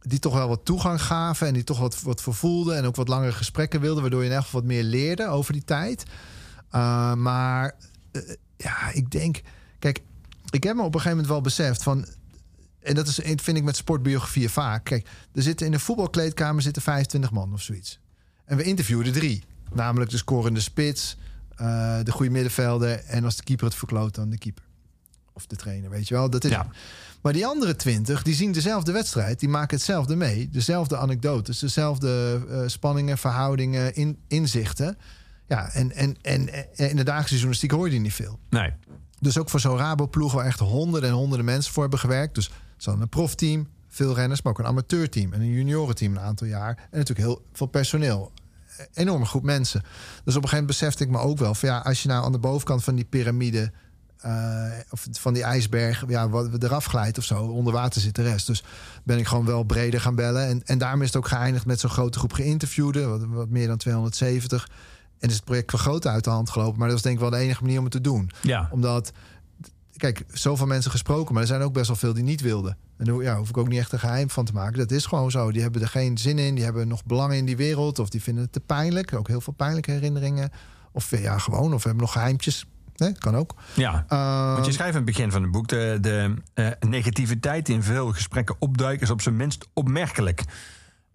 die toch wel wat toegang gaven. En die toch wat, wat vervoelden. En ook wat langere gesprekken wilden. Waardoor je in elk geval wat meer leerde over die tijd. Uh, maar uh, ja, ik denk. Kijk, ik heb me op een gegeven moment wel beseft van. En dat is, vind ik met sportbiografieën vaak. Kijk, er zitten in een voetbalkleedkamer zitten 25 man of zoiets. En we interviewden drie. Namelijk de scorende spits, uh, de goede middenvelder... en als de keeper het verkloot, dan de keeper. Of de trainer, weet je wel. Dat is ja. Maar die andere twintig, die zien dezelfde wedstrijd. Die maken hetzelfde mee. Dezelfde anekdotes, dezelfde uh, spanningen, verhoudingen, in, inzichten. Ja, en, en, en, en in de dagelijkse journalistiek hoor je die niet veel. Nee. Dus ook voor zo'n Rabo-ploeg waar echt honderden en honderden mensen voor hebben gewerkt. Dus hadden een profteam, veel renners, maar ook een amateurteam en een juniorenteam een aantal jaar. En natuurlijk heel veel personeel. Enorme groep mensen. Dus op een gegeven moment besefte ik me ook wel van ja, als je nou aan de bovenkant van die piramide uh, of van die ijsberg, ja, wat eraf glijdt of zo, onder water zit de rest. Dus ben ik gewoon wel breder gaan bellen. En, en daarom is het ook geëindigd met zo'n grote groep geïnterviewden, wat, wat meer dan 270. En is het project van groot uit de hand gelopen. Maar dat was denk ik wel de enige manier om het te doen. Ja. Omdat kijk, zoveel mensen gesproken, maar er zijn ook best wel veel die niet wilden. En daar ja, hoef ik ook niet echt een geheim van te maken. Dat is gewoon zo. Die hebben er geen zin in, die hebben nog belang in die wereld, of die vinden het te pijnlijk. Ook heel veel pijnlijke herinneringen. Of ja, gewoon, of hebben nog geheimpjes. Nee, kan ook. Ja, Ehm, want je schrijft in het begin van het boek... de, de eh, negativiteit die in veel gesprekken opduikt... is op zijn minst opmerkelijk.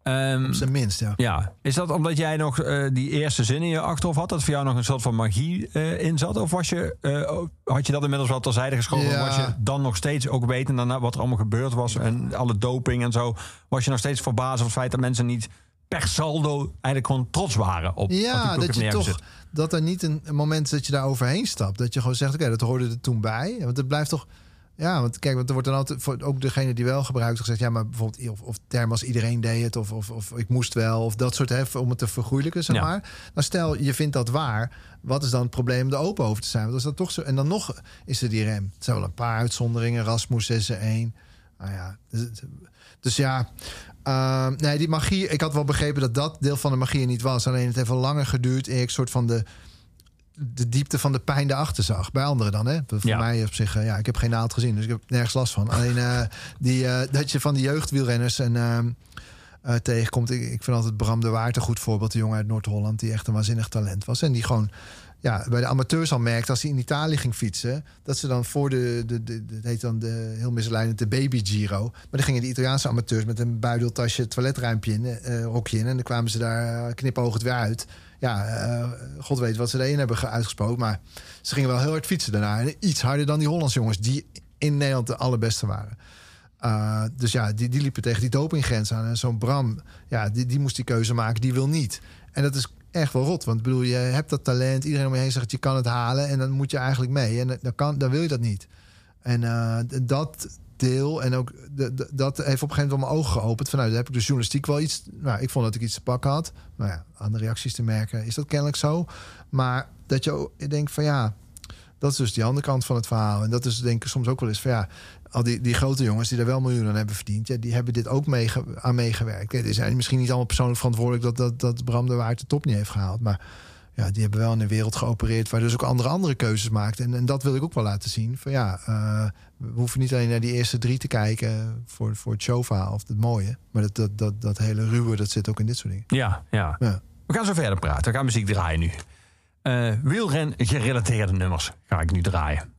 Op zijn minst, ja. ja, is dat omdat jij nog eh, die eerste zin in je achterhoofd had... dat voor jou nog een soort van magie eh, in zat? Of was je, eh, had je dat inmiddels wel terzijde geschoven? Ja. Was je dan nog steeds ook weten daarna wat er allemaal gebeurd was... en alle doping en zo... was je nog steeds verbaasd over het feit dat mensen niet per saldo... eigenlijk gewoon trots waren op Ja, dat je toch dat er niet een, moment is dat je daar overheen stapt. Dat je gewoon zegt, oké, dat hoorde er toen bij. Want het blijft toch. Ja, want kijk, want er wordt dan altijd voor ook degene die wel gebruikt gezegd, ja, maar bijvoorbeeld of, of term als iedereen deed het, of, of, of ik moest wel, of dat soort hè, om het te vergoeilijken, zeg Ja. maar. Nou, stel je vindt dat waar, wat is dan het probleem om er open over te zijn? Want als dat toch zo, en dan nog is er die rem. Het zijn wel een paar uitzonderingen. Rasmus is er één. Nou ja, dus, dus ja. ehm, nee, die magie. Ik had wel begrepen dat dat deel van de magie er niet was. Alleen het heeft wel langer geduurd. eer ik soort van de, de diepte van de pijn erachter zag. Bij anderen dan, hè? Voor Ja. mij op zich, eh, ja, ik heb geen naald gezien, dus ik heb nergens last van. Alleen eh, <laughs> die, eh, dat je van die jeugdwielrenners en ehm, eh, tegenkomt. Ik, ik vind altijd Bram de Waard een goed voorbeeld. De jongen uit Noord-Holland, die echt een waanzinnig talent was. En die gewoon ja, bij de amateurs al merkt als hij in Italië ging fietsen, dat ze dan voor de, de, de, heet dan de heel misleidend de baby Giro, maar dan gingen de Italiaanse amateurs met een buideltasje, toiletruimpje in, eh, rokje in, en dan kwamen ze daar knipoogend weer uit. Ja, eh, God weet wat ze erin hebben ge- uitgesproken, maar ze gingen wel heel hard fietsen daarna en iets harder dan die Hollandse jongens die in Nederland de allerbeste waren. Uh, dus ja, die, die liepen tegen die dopinggrens aan. En zo'n Bram, ja, die, die moest die keuze maken, die wil niet. En dat is echt wel rot. Want bedoel, je hebt dat talent. Iedereen om je heen zegt, je kan het halen. En dan moet je eigenlijk mee. En dan, kan, dan wil je dat niet. En uh, dat deel, en ook de, dat heeft op een gegeven moment mijn ogen geopend. Vanuit heb ik de journalistiek wel iets... Nou, ik vond dat ik iets te pakken had. Nou ja, aan de reacties te merken is dat kennelijk zo. Maar dat je denkt van ja... Dat is dus die andere kant van het verhaal. En dat is denk ik soms ook wel eens van ja, al die, die grote jongens die er wel miljoenen hebben verdiend, ja, die hebben dit ook aan meegewerkt. Ja, die zijn misschien niet allemaal persoonlijk verantwoordelijk dat, dat, dat Bram de Waard de top niet heeft gehaald. Maar ja, die hebben wel in een wereld geopereerd waar dus ook andere andere keuzes maakt. En, en dat wil ik ook wel laten zien. Van ja, uh, we hoeven niet alleen naar die eerste drie te kijken voor, voor het showverhaal of het mooie. Maar dat, dat, dat, dat hele ruwe, dat zit ook in dit soort dingen. Ja, ja. ja. We gaan zo verder praten. We gaan muziek draaien nu. Uh, wielren gerelateerde nummers ga ik nu draaien.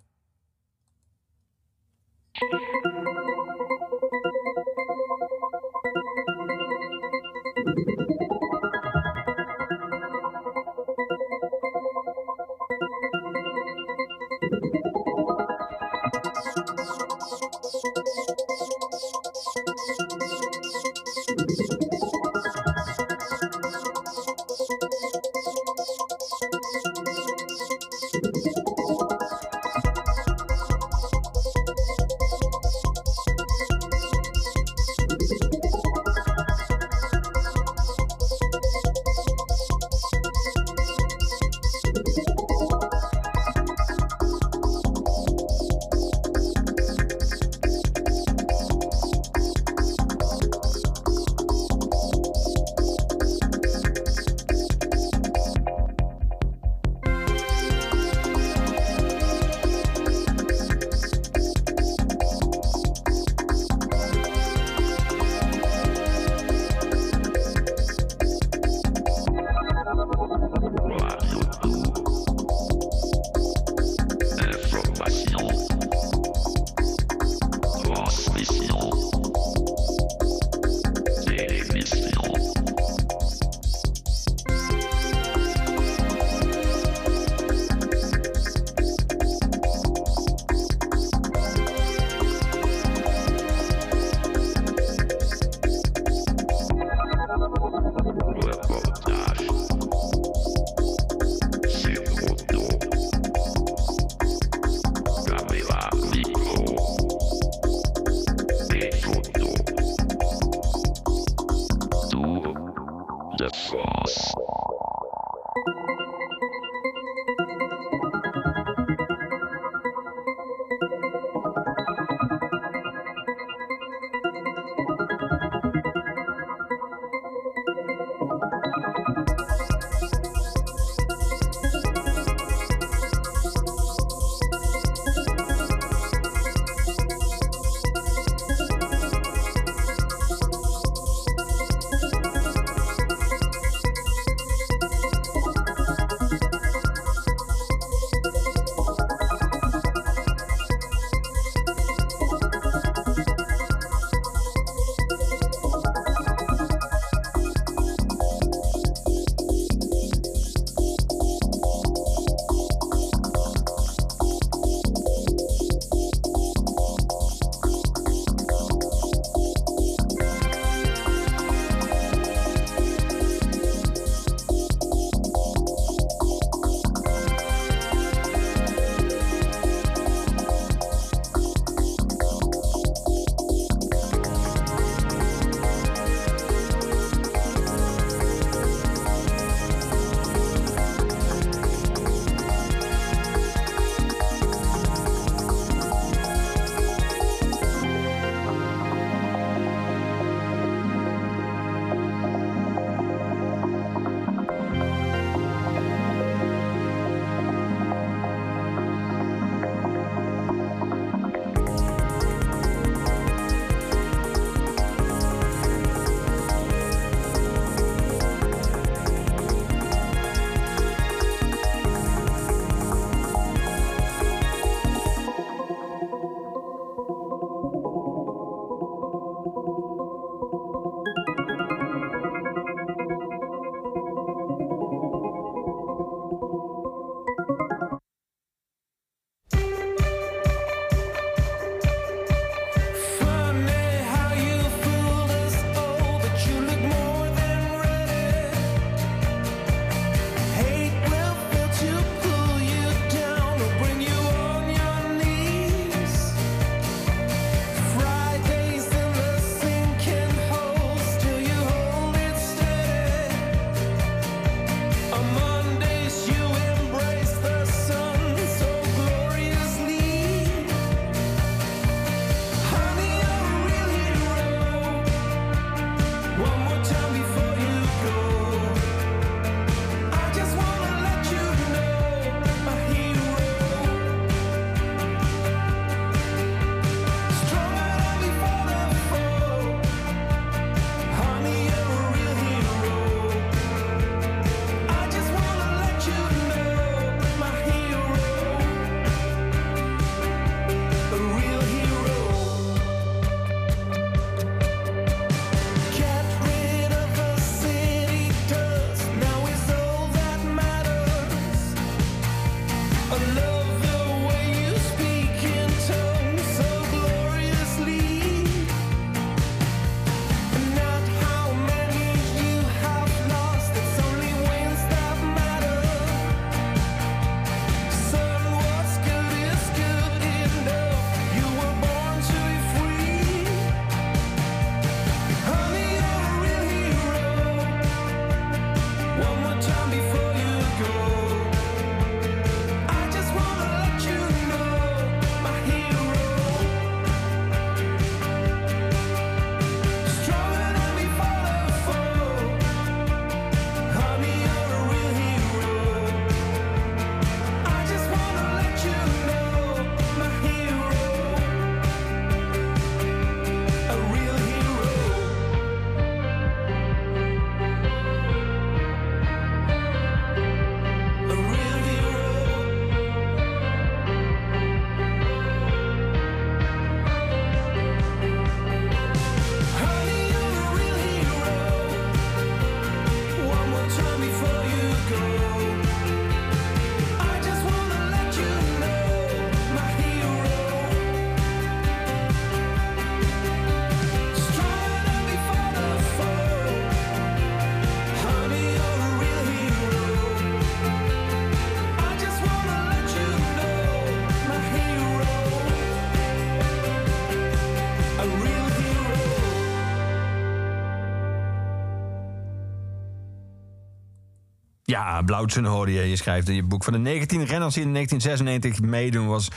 Ja, Blauwtsen hoorde je. Je schrijft in je boek van de 19 renners die in 1996 meedoen was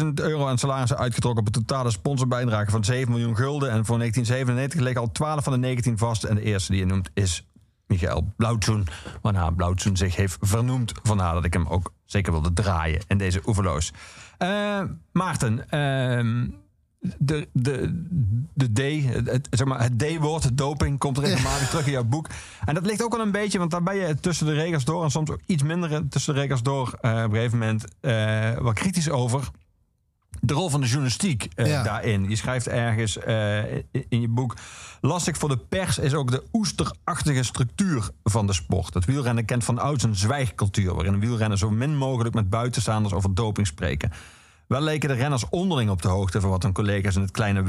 3.945.000 euro aan salarissen uitgetrokken op een totale sponsorbijdrage van 7 miljoen gulden. En voor 1997 liggen al 12 van de 19 vast. En de eerste die je noemt is Michael Blauwtsoen. Waarna Blauwtsoen zich heeft vernoemd. Vandaar dat ik hem ook zeker wilde draaien in deze oeverloos. Eh, Maarten, ehm, de, de, de D, het, zeg maar, het D-woord, doping, komt regelmatig terug in jouw boek. En dat ligt ook wel een beetje, want daar ben je tussen de regels door... en soms ook iets minder tussen de regels door... eh, op een gegeven moment eh, wat kritisch over de rol van de journalistiek eh, Ja. daarin. Je schrijft ergens in- in je boek... lastig voor de pers is ook de oesterachtige structuur van de sport. Het wielrennen kent van ouds een zwijgcultuur... waarin wielrenners zo min mogelijk met buitenstaanders over doping spreken. Wel leken de renners onderling op de hoogte van wat hun collega's in het kleine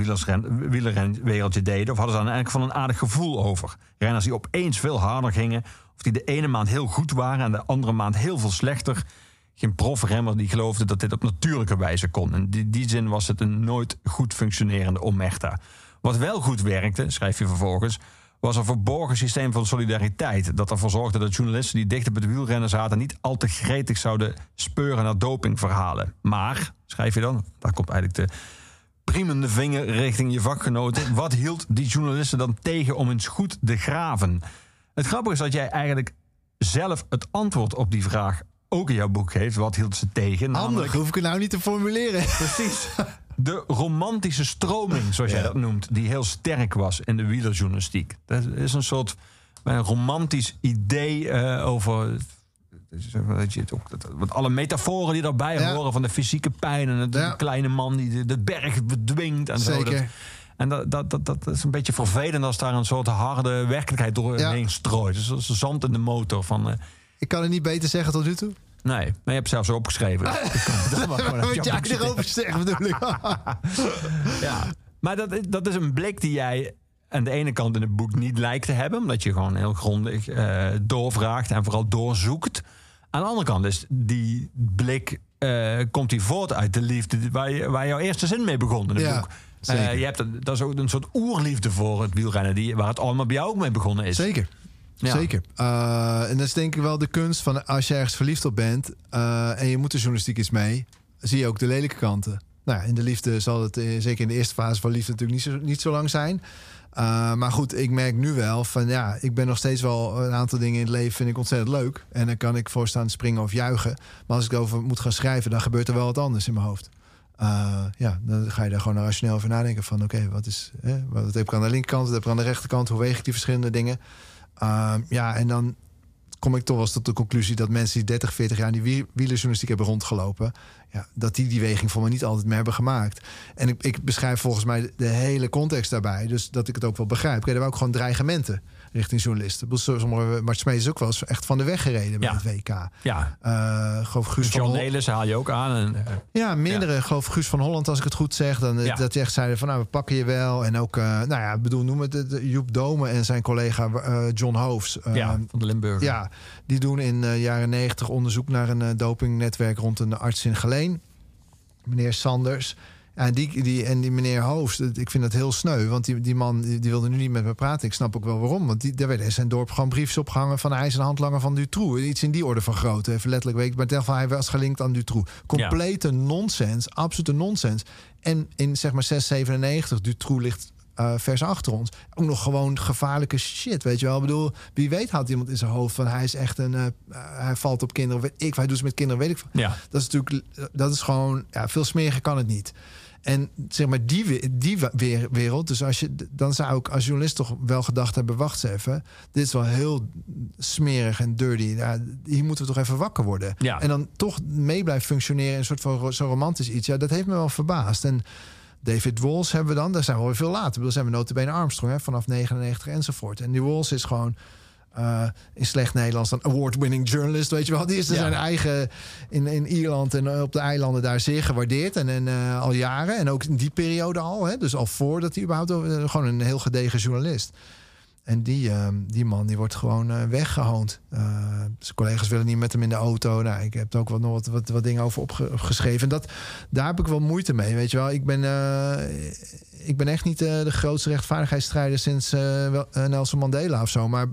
wielerrenwereldje deden, of hadden ze daar eigenlijk van een aardig gevoel over. Renners die opeens veel harder gingen, of die de ene maand heel goed waren en de andere maand heel veel slechter. Geen profremmer die geloofde dat dit op natuurlijke wijze kon. In die, die zin was het een nooit goed functionerende omerta. Wat wel goed werkte, schrijf je vervolgens, was een verborgen systeem van solidariteit. Dat ervoor zorgde dat journalisten die dicht op het wielrennen zaten... niet al te gretig zouden speuren naar dopingverhalen. Maar, schrijf je dan, daar komt eigenlijk de priemende vinger richting je vakgenoten. Wat hield die journalisten dan tegen om eens goed te graven? Het grappige is dat jij eigenlijk zelf het antwoord op die vraag ook in jouw boek geeft. Wat hield ze tegen? Handig, hoef ik het nou niet te formuleren. Precies. <laughs> De romantische stroming, zoals jij dat noemt, die heel sterk was in de wielerjournalistiek. Dat is een soort een romantisch idee eh, over. Weet je, het ook, dat, want alle metaforen die daarbij Ja. horen van de fysieke pijn en Ja. de kleine man die de, de berg bedwingt en zo. Zeker. Dat, en dat, dat, dat, dat is een beetje vervelend als daar een soort harde werkelijkheid doorheen Ja. strooit. Dus dat is zand in de motor van. eh, Ik kan het niet beter zeggen tot nu toe. Nee, maar je hebt zelfs opgeschreven. <laughs> Boek citeren. erover zegt, bedoel ik. <laughs> Ja. Maar dat, dat is een blik die jij aan de ene kant in het boek niet lijkt te hebben. Omdat je gewoon heel grondig eh, doorvraagt en vooral doorzoekt. Aan de andere kant is die blik... eh, komt die voort uit de liefde waar, je, waar jouw eerste zin mee begon in het Ja, boek. Eh, je hebt, een- dat is ook een soort oerliefde voor het wielrennen... Die, waar het allemaal bij jou ook mee begonnen is. Zeker. Zeker. Eh, en dat is denk ik wel de kunst van als je ergens verliefd op bent eh, en je moet de journalistiek eens mee, zie je ook de lelijke kanten. Nou, ja, in de liefde zal het eh, zeker in de eerste fase van liefde natuurlijk niet zo, niet zo lang zijn. Maar goed, ik merk nu wel van ja, ik ben nog steeds wel een aantal dingen in het leven vind ik ontzettend leuk. En dan kan ik voor staan springen of juichen. Maar als ik erover moet gaan schrijven, dan gebeurt er wel wat anders in mijn hoofd. Ja, dan ga je daar gewoon rationeel over nadenken van oké, wat is hè, wat heb ik aan de linkerkant, wat heb ik aan de rechterkant, hoe weeg ik die verschillende dingen? Ehm, ja, en dan kom ik toch wel eens tot de conclusie dat mensen die 30, 40 jaar in die wie- wielerjournalistiek hebben rondgelopen, ja, dat die die weging voor me niet altijd meer hebben gemaakt. En ik, ik beschrijf volgens mij de, hele context daarbij, dus dat ik het ook wel begrijp. Kijk, er ook gewoon dreigementen richting journalisten. Mart Smees is ook wel eens echt van de weg gereden bij Ja. het WK. Ja. Geloof Guus van John Hol- Nelis haal je ook aan. En, eh, ja, meerdere. Geloof Guus van Holland, als ik het goed zeg. Dan, eh, Ja. Dat je echt zeiden van, nou, we pakken je wel. En ook, nou ja, bedoel, noem het, Joep Dome en zijn collega John Hoofs. ja, van de Limburger. ja, die doen in de jaren negentig onderzoek naar een dopingnetwerk rond een arts in Geleen. Meneer Sanders. Ja, en, die, die, en die meneer Hoofs, dat- ik vind dat heel sneu. Want die, die man die, die wilde nu niet met me praten. Ik snap ook wel waarom. Want die, daar werden in zijn dorp gewoon briefjes opgehangen... van hij is een handlanger van Dutroux. Iets in die orde van grootte. Even letterlijk weet ik. Maar ieder geval, hij was gelinkt aan Dutroux. Complete nonsens. Absolute nonsens. En in zeg maar 697, Dutroux ligt eh, vers achter ons. Ook nog gewoon gevaarlijke shit, weet je wel. Ik bedoel, wie weet houdt iemand in zijn hoofd van... hij is echt een... eh, hij valt op kinderen, weet ik, hij doet ze met kinderen, weet ik. Ja. Dat is natuurlijk, dat is gewoon, ja, veel smeriger kan het niet. En zeg maar, die, we- die we- wereld, dus als je, dan zou ik als journalist toch wel gedacht hebben: wacht eens even, dit is wel heel smerig en dirty. Ja, hier moeten we toch even wakker worden. Ja. En dan toch mee blijven functioneren in een soort van zo romantisch iets. Ja, dat heeft me wel verbaasd. En David Walls hebben we dan, daar zijn we weer veel later. Dan zijn we notabene Armstrong, hè, vanaf 99 enzovoort. En die Walls is gewoon eh, in slecht Nederlands een award-winning journalist, weet je wel. Die is er Ja. zijn eigen in, in Ierland en op de eilanden daar zeer gewaardeerd. En, en eh, al jaren. En ook in die periode al. Hè, dus al voordat hij überhaupt... eh, gewoon een heel gedegen journalist. En die, eh, die man die wordt gewoon eh, weggehoond. Eh, zijn collega's willen niet met hem in de auto. Nou, ik heb er ook wat, nog wat, wat, wat dingen over opge- opgeschreven. En dat, daar heb ik wel moeite mee. Weet je wel, ik ben, eh, ik ben echt niet eh, de grootste rechtvaardigheidsstrijder sinds eh, wel- eh, Nelson Mandela of zo. Maar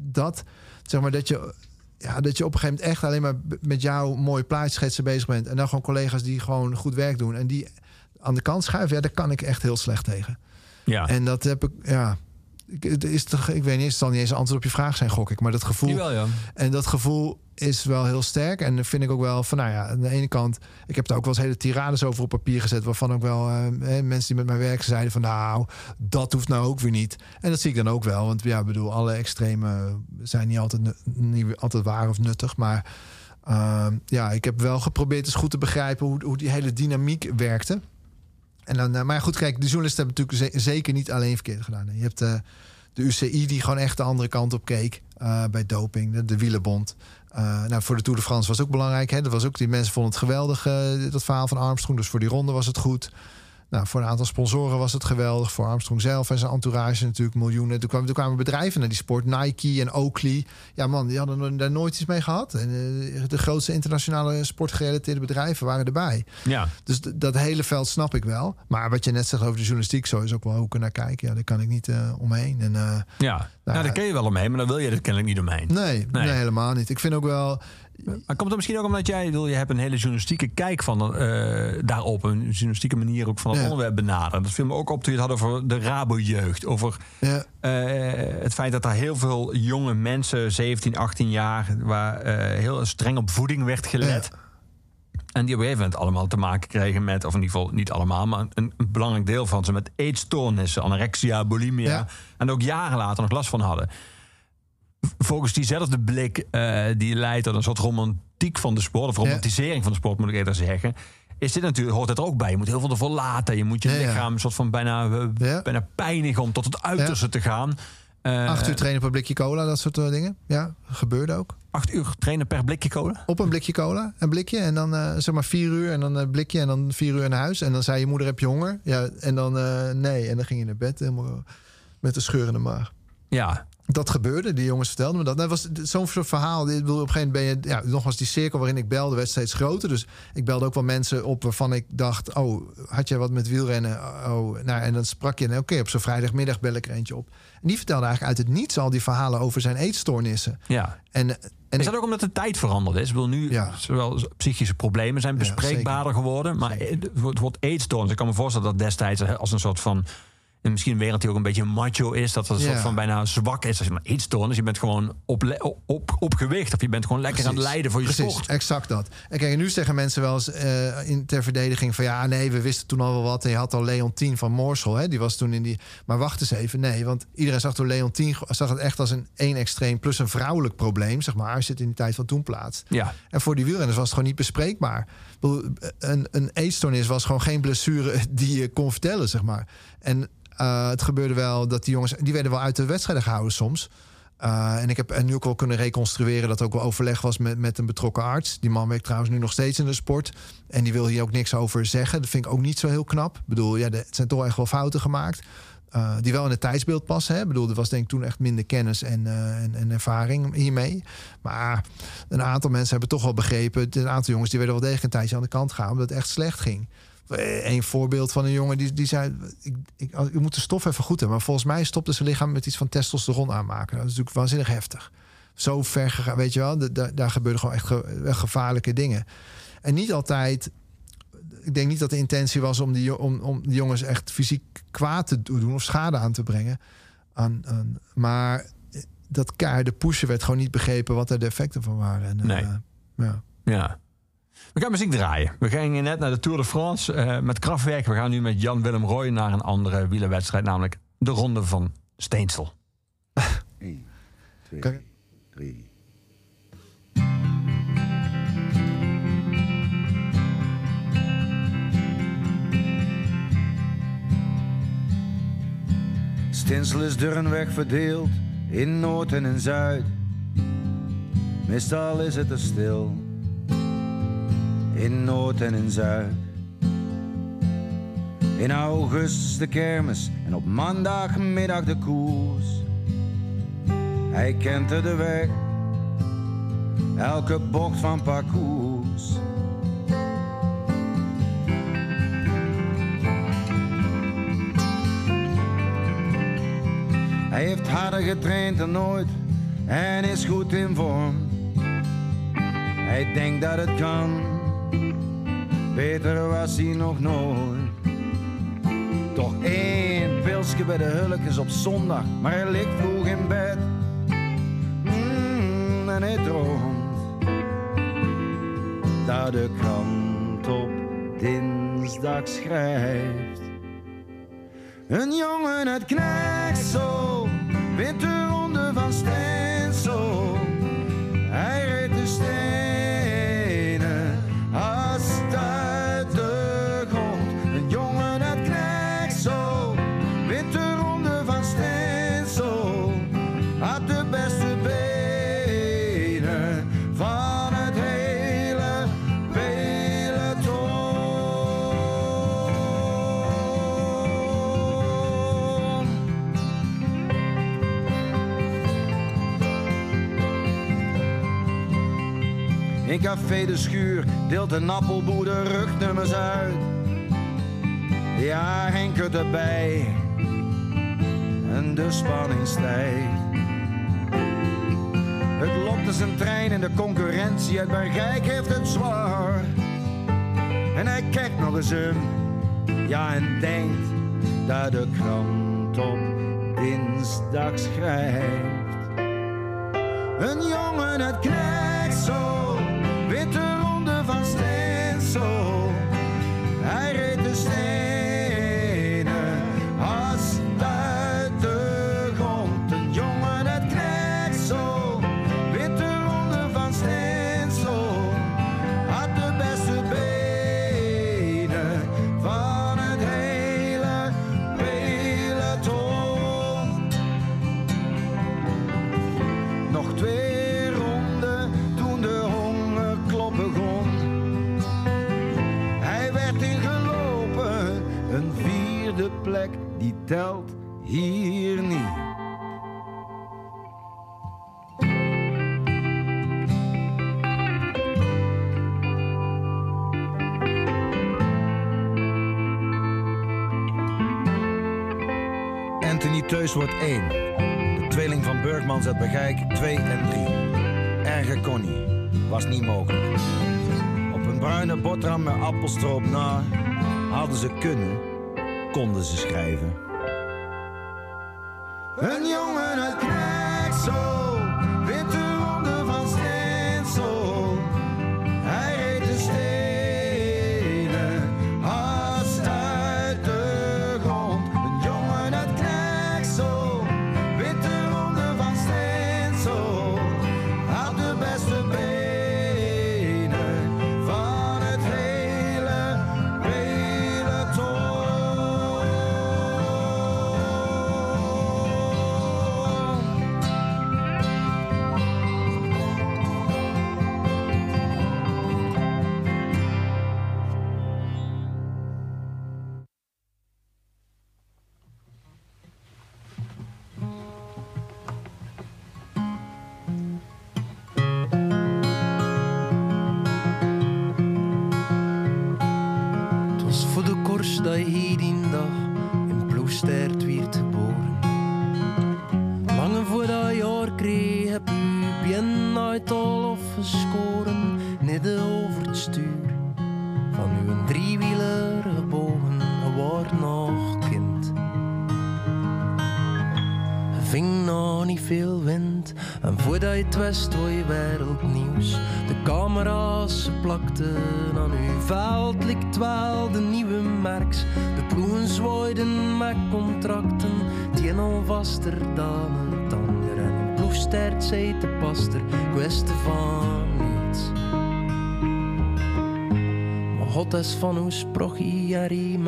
dat, zeg maar, dat je, ja, dat je op een gegeven moment echt alleen maar met jouw mooie plaatschetsen bezig bent. En dan gewoon collega's die gewoon goed werk doen. En die aan de kant schuiven, ja, daar kan ik echt heel slecht tegen. Ja. En dat heb ik, ja. is toch, ik weet niet, het zal niet eens een antwoord op je vraag zijn, gok ik. Maar dat gevoel. Jawel, ja. En dat gevoel is wel heel sterk. En dan vind ik ook wel van, nou ja, aan de ene kant... Ik heb daar ook wel eens hele tirades over op papier gezet... waarvan ook wel eh, mensen die met mij werken zeiden van... nou, dat hoeft nou ook weer niet. En dat zie ik dan ook wel. Want ja, ik bedoel, alle extreme zijn niet altijd, niet altijd waar of nuttig. Maar ehm, ja, ik heb wel geprobeerd eens goed te begrijpen... hoe, hoe die hele dynamiek werkte. En dan, eh, maar goed, kijk, de journalisten hebben natuurlijk ze- zeker niet alleen verkeerd gedaan. Je hebt eh, de UCI die gewoon echt de andere kant op keek eh, bij doping, de, wielenbond. Eh, nou, voor de Tour de France was ook belangrijk. Hè? Dat was ook, die mensen vonden het geweldig, eh, dat verhaal van Armstrong. Dus voor die ronde was het goed. Nou, voor een aantal sponsoren was het geweldig. Voor Armstrong zelf en zijn entourage natuurlijk miljoenen. Toen kwamen, toen kwamen bedrijven naar die sport. Nike en Oakley. Ja man, die hadden daar nooit iets mee gehad. En eh, de grootste internationale sportgerelateerde bedrijven waren erbij. ja. Dus dat hele veld snap ik wel. Maar wat je net zegt over de journalistiek, zo is ook wel hoe ik er naar kijk. Ja, daar kan ik niet eh, omheen. En, eh, Ja. Nou, daar ken je wel omheen, maar dan wil je er kennelijk niet omheen. nee, nee, helemaal niet. Ik vind ook wel. Maar komt het misschien ook omdat jij, wil je hebt een hele journalistieke kijk van eh, daarop, een journalistieke manier ook van het Ja. onderwerp benaderen. Dat viel me ook op toen je het had over de Rabo-jeugd, over Ja, eh, het feit dat er heel veel jonge mensen, 17, 18 jaar, waar eh, heel streng op voeding werd gelet. En die op een gegeven moment allemaal te maken kregen met, of in ieder geval niet allemaal, maar een, een belangrijk deel van ze met eetstoornissen, anorexia, bulimia. En ook jaren later nog last van hadden. Volgens diezelfde blik eh, die leidt tot een soort romantiek van de sport, of romantisering van de sport moet ik eerder zeggen. Is dit natuurlijk, hoort het er ook bij. Je moet heel veel ervoor laten. Je moet je Ja, lichaam een soort van bijna, eh, bijna pijnigen om tot het uiterste te gaan. Eh, acht uur trainen per blikje cola, dat soort dingen. Ja, gebeurde ook. acht uur trainen per blikje cola? Op een blikje cola, een blikje. En dan zeg maar vier uur en dan een blikje en dan vier uur naar huis. En dan zei je moeder, heb je honger? Ja, en dan nee. En dan ging je naar bed helemaal met een scheurende maag. Ja, Dat gebeurde, die jongens vertelden me dat. Dat was zo'n soort verhaal. Op een gegeven moment ben je, ja, nogmaals, die cirkel waarin ik belde werd steeds groter. Dus ik belde ook wel mensen op waarvan ik dacht: Oh, had jij wat met wielrennen? Oh, nou, en dan sprak je, en oké, op zo'n vrijdagmiddag bel ik er eentje op. En die vertelde eigenlijk uit het niets al die verhalen over zijn eetstoornissen. ja. En, en Is ik- dat ook omdat de tijd veranderd is? Ik bedoel, nu Ja. zowel psychische problemen zijn Ja, bespreekbaarder geworden. Maar het wordt- wordt eetstoornis. Ik kan me voorstellen dat destijds als een soort van... En misschien een wereld die ook een beetje macho is. Dat het een Ja. soort van bijna zwak is. Als je maar eetstoornis. Je bent gewoon op, op, op gewicht. Of je bent gewoon lekker aan het lijden voor je Precies, sport. exact dat. En kijk, en nu zeggen mensen wel eens eh, in, ter verdediging van... ja, nee, we wisten toen al wel wat. En je had al Leontien van Moorsel, hè, die was toen in die... Maar wacht eens even, nee, want iedereen zag toen Leontien... zag het echt als een één extreem plus een vrouwelijk probleem, zeg maar... als je het in die tijd van toen plaatst. Ja, En voor die wielrenners was het gewoon niet bespreekbaar. Een, een eetstoornis was gewoon geen blessure <laughs> die je kon vertellen, zeg maar. En eh, het gebeurde wel dat die jongens... die werden wel uit de wedstrijden gehouden soms... Uh, en ik heb en nu ook wel kunnen reconstrueren dat er ook wel overleg was met, met een betrokken arts. Die man werkt trouwens nu nog steeds in de sport. En die wil hier ook niks over zeggen. Dat vind ik ook niet zo heel knap. Ik bedoel, ja, er zijn toch echt wel fouten gemaakt. Uh, die wel in het tijdsbeeld passen. Hè? Ik bedoel, er was denk ik toen echt minder kennis en, uh, en, en, ervaring hiermee. Maar een aantal mensen hebben toch wel begrepen. Een aantal jongens die werden wel degelijk een tijdje aan de kant gaan. Omdat het echt slecht ging. Een voorbeeld van een jongen die, die zei: ik, ik, moet de stof even goed hebben. Maar volgens mij stopte zijn lichaam met iets van testosteron aanmaken. Dat is natuurlijk waanzinnig heftig. Zo ver gegaan, weet je wel. Daar, gebeurden gewoon echt ge, gevaarlijke dingen. En niet altijd. Ik denk niet dat de intentie was om die, om, om jongens echt fysiek kwaad te doen of schade aan te brengen. Aan, aan, maar dat keiharde pushen werd gewoon niet begrepen wat er de effecten van waren. En, nee. Uh, ja. ja. We gaan muziek draaien. We gingen net naar de Tour de France uh, met Kraftwerk. We gaan nu met Jan-Willem Roy naar een andere wielerwedstrijd, namelijk de Ronde van Steensel. 1, 2, 3. Stinsel is door een weg verdeeld in Noord en in Zuid. Meestal is het er stil in Noord en in Zuid. In augustus de kermis en op maandagmiddag de koers. Hij kent er de weg, elke bocht van parcours. Hij heeft harder getraind dan nooit, en is goed in vorm. Hij denkt dat het kan, beter was hij nog nooit. Toch één pilsje bij de hulkjes op zondag, maar hij ligt vroeg in bed. Mm, en hij droomt dat de krant op dinsdag schrijft. Een jongen uit Knechtsel wint de ronde van Stensel. Café de schuur deelt een appelboer rugnummers uit. Ja, Henk het erbij. En de spanning stijgt. Het loopt als een trein en de concurrentie uit Bergijk heeft het zwaar. En hij kijkt nog eens ja, en denkt dat de krant op dinsdag schrijft. Een jongen uit Knechtsel wint Wordt 1. De tweeling van Burgmans uit Begijk 2 en 3. Erger Connie. Was niet mogelijk. Op een bruine boterham met appelstroop na. Hadden ze kunnen, konden ze schrijven.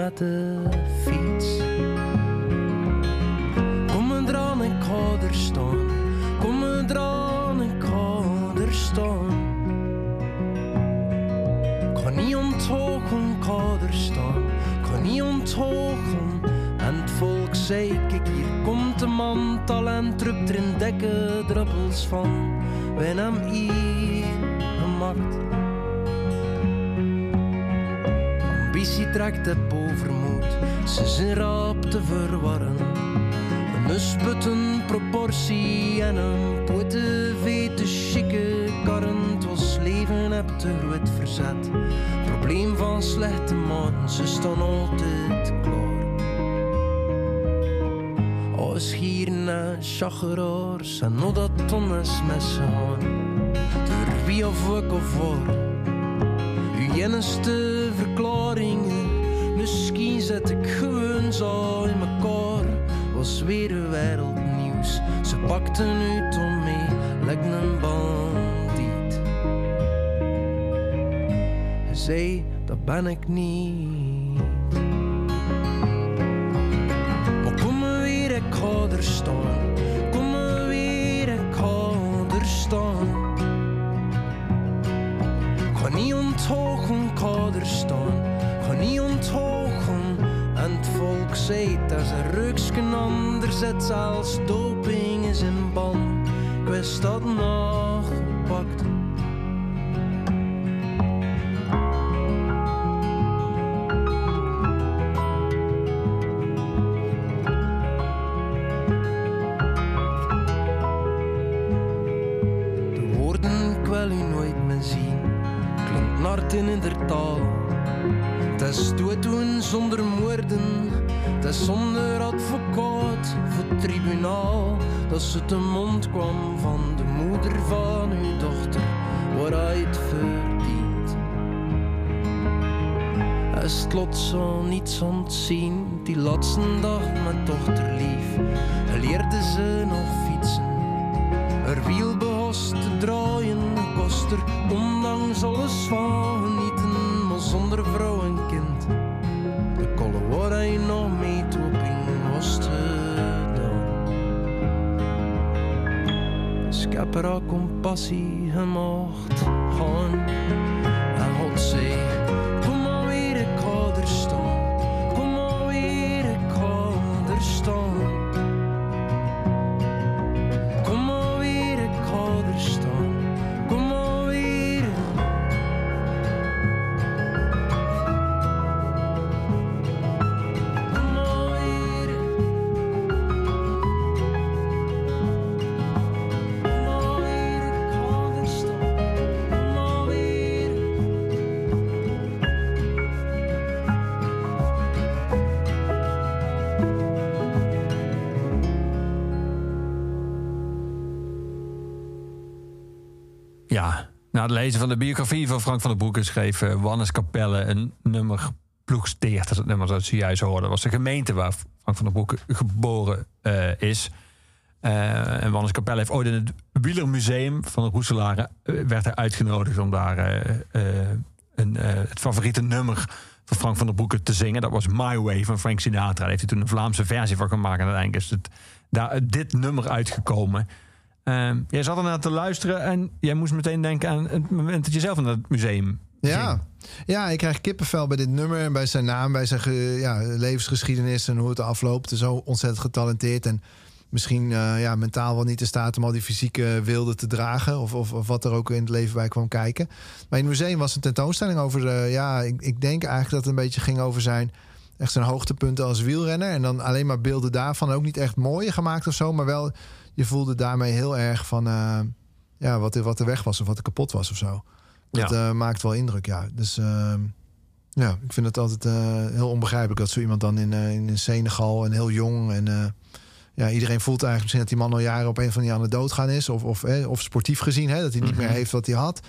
Met fiets. Kom me eraan en ga er staan. Kom me eraan ik ga er staan. Ga niet onthogen, ga er staan. Ga niet onthogen. En het volk zei, kijk hier komt de man, talent drupt er in druppels van. Wij hem hier gemaakt. Ambitie trekt op overmoed, ze zijn rap te verwarren. Een Een sputten proportie en een poete vete chique karren. Het was leven heb te groot verzet. Probleem van slechte mannen, ze staan altijd klaar. Als hier naar chageraars en nog dat tonnes messen gaan. Door wie of ik of waar. Uw verklaringen. Ik gewoon zo in mekaar. Was weer wereldnieuws. Ze pakten uit om mee, lijkt een bandiet. Hij zei, dat ben ik niet. Zei dat ze ruksken zet, zelfs doping is in ban. Wist dat nog ontzien. Die laatste dag met dochterlief. Leerde ze nog fietsen. Er wiel behost te draaien, kost er ondanks alles van genieten, maar zonder vrouw en kind. De kolle waar hij nog mee toeping was gedaan. Dus ik heb er compassie gemaakt het lezen van de biografie van Frank van der Broeke schreef eh, Wannes Capelle een nummer ploegsteert. Het nummer dat ze juist hoorden. Was de gemeente waar Frank van der Broeke geboren eh, is. Eh, en Wannes Capelle heeft ooit in het Wielermuseum van de Roeselaren... werd hij uitgenodigd om daar een, het favoriete nummer van Frank van der Broeke te zingen. Dat was My Way van Frank Sinatra. Daar heeft hij toen een Vlaamse versie van gemaakt. En uiteindelijk is het, dit nummer uitgekomen... Ehm, jij zat ernaar te luisteren en jij moest meteen denken aan het moment dat je zelf in het museum Ja. ja, ik krijg kippenvel bij dit nummer en bij zijn naam, bij zijn ja, levensgeschiedenis en hoe het afloopt. Zo ontzettend getalenteerd en misschien eh, ja, mentaal wel niet in staat om al die fysieke wilde te dragen. Of, of, of wat er ook in het leven bij kwam kijken. Maar in het museum was een tentoonstelling over, eh, ja, ik, ik denk eigenlijk dat het een beetje ging over zijn echt zijn hoogtepunten als wielrenner. En dan alleen maar beelden daarvan. Ook niet echt mooie gemaakt of zo, maar wel, je voelde daarmee heel erg van eh, ja, wat, er, wat er weg was of wat er kapot was of zo. Dat Ja. eh, maakt wel indruk, ja. Dus ehm, ja, ik vind het altijd eh, heel onbegrijpelijk dat zo iemand dan in, in Senegal en heel jong en ja, iedereen voelt eigenlijk misschien dat die man al jaren op een van die aan de dood gaan is of, of, eh, of sportief gezien, hè, dat hij niet meer heeft wat hij had.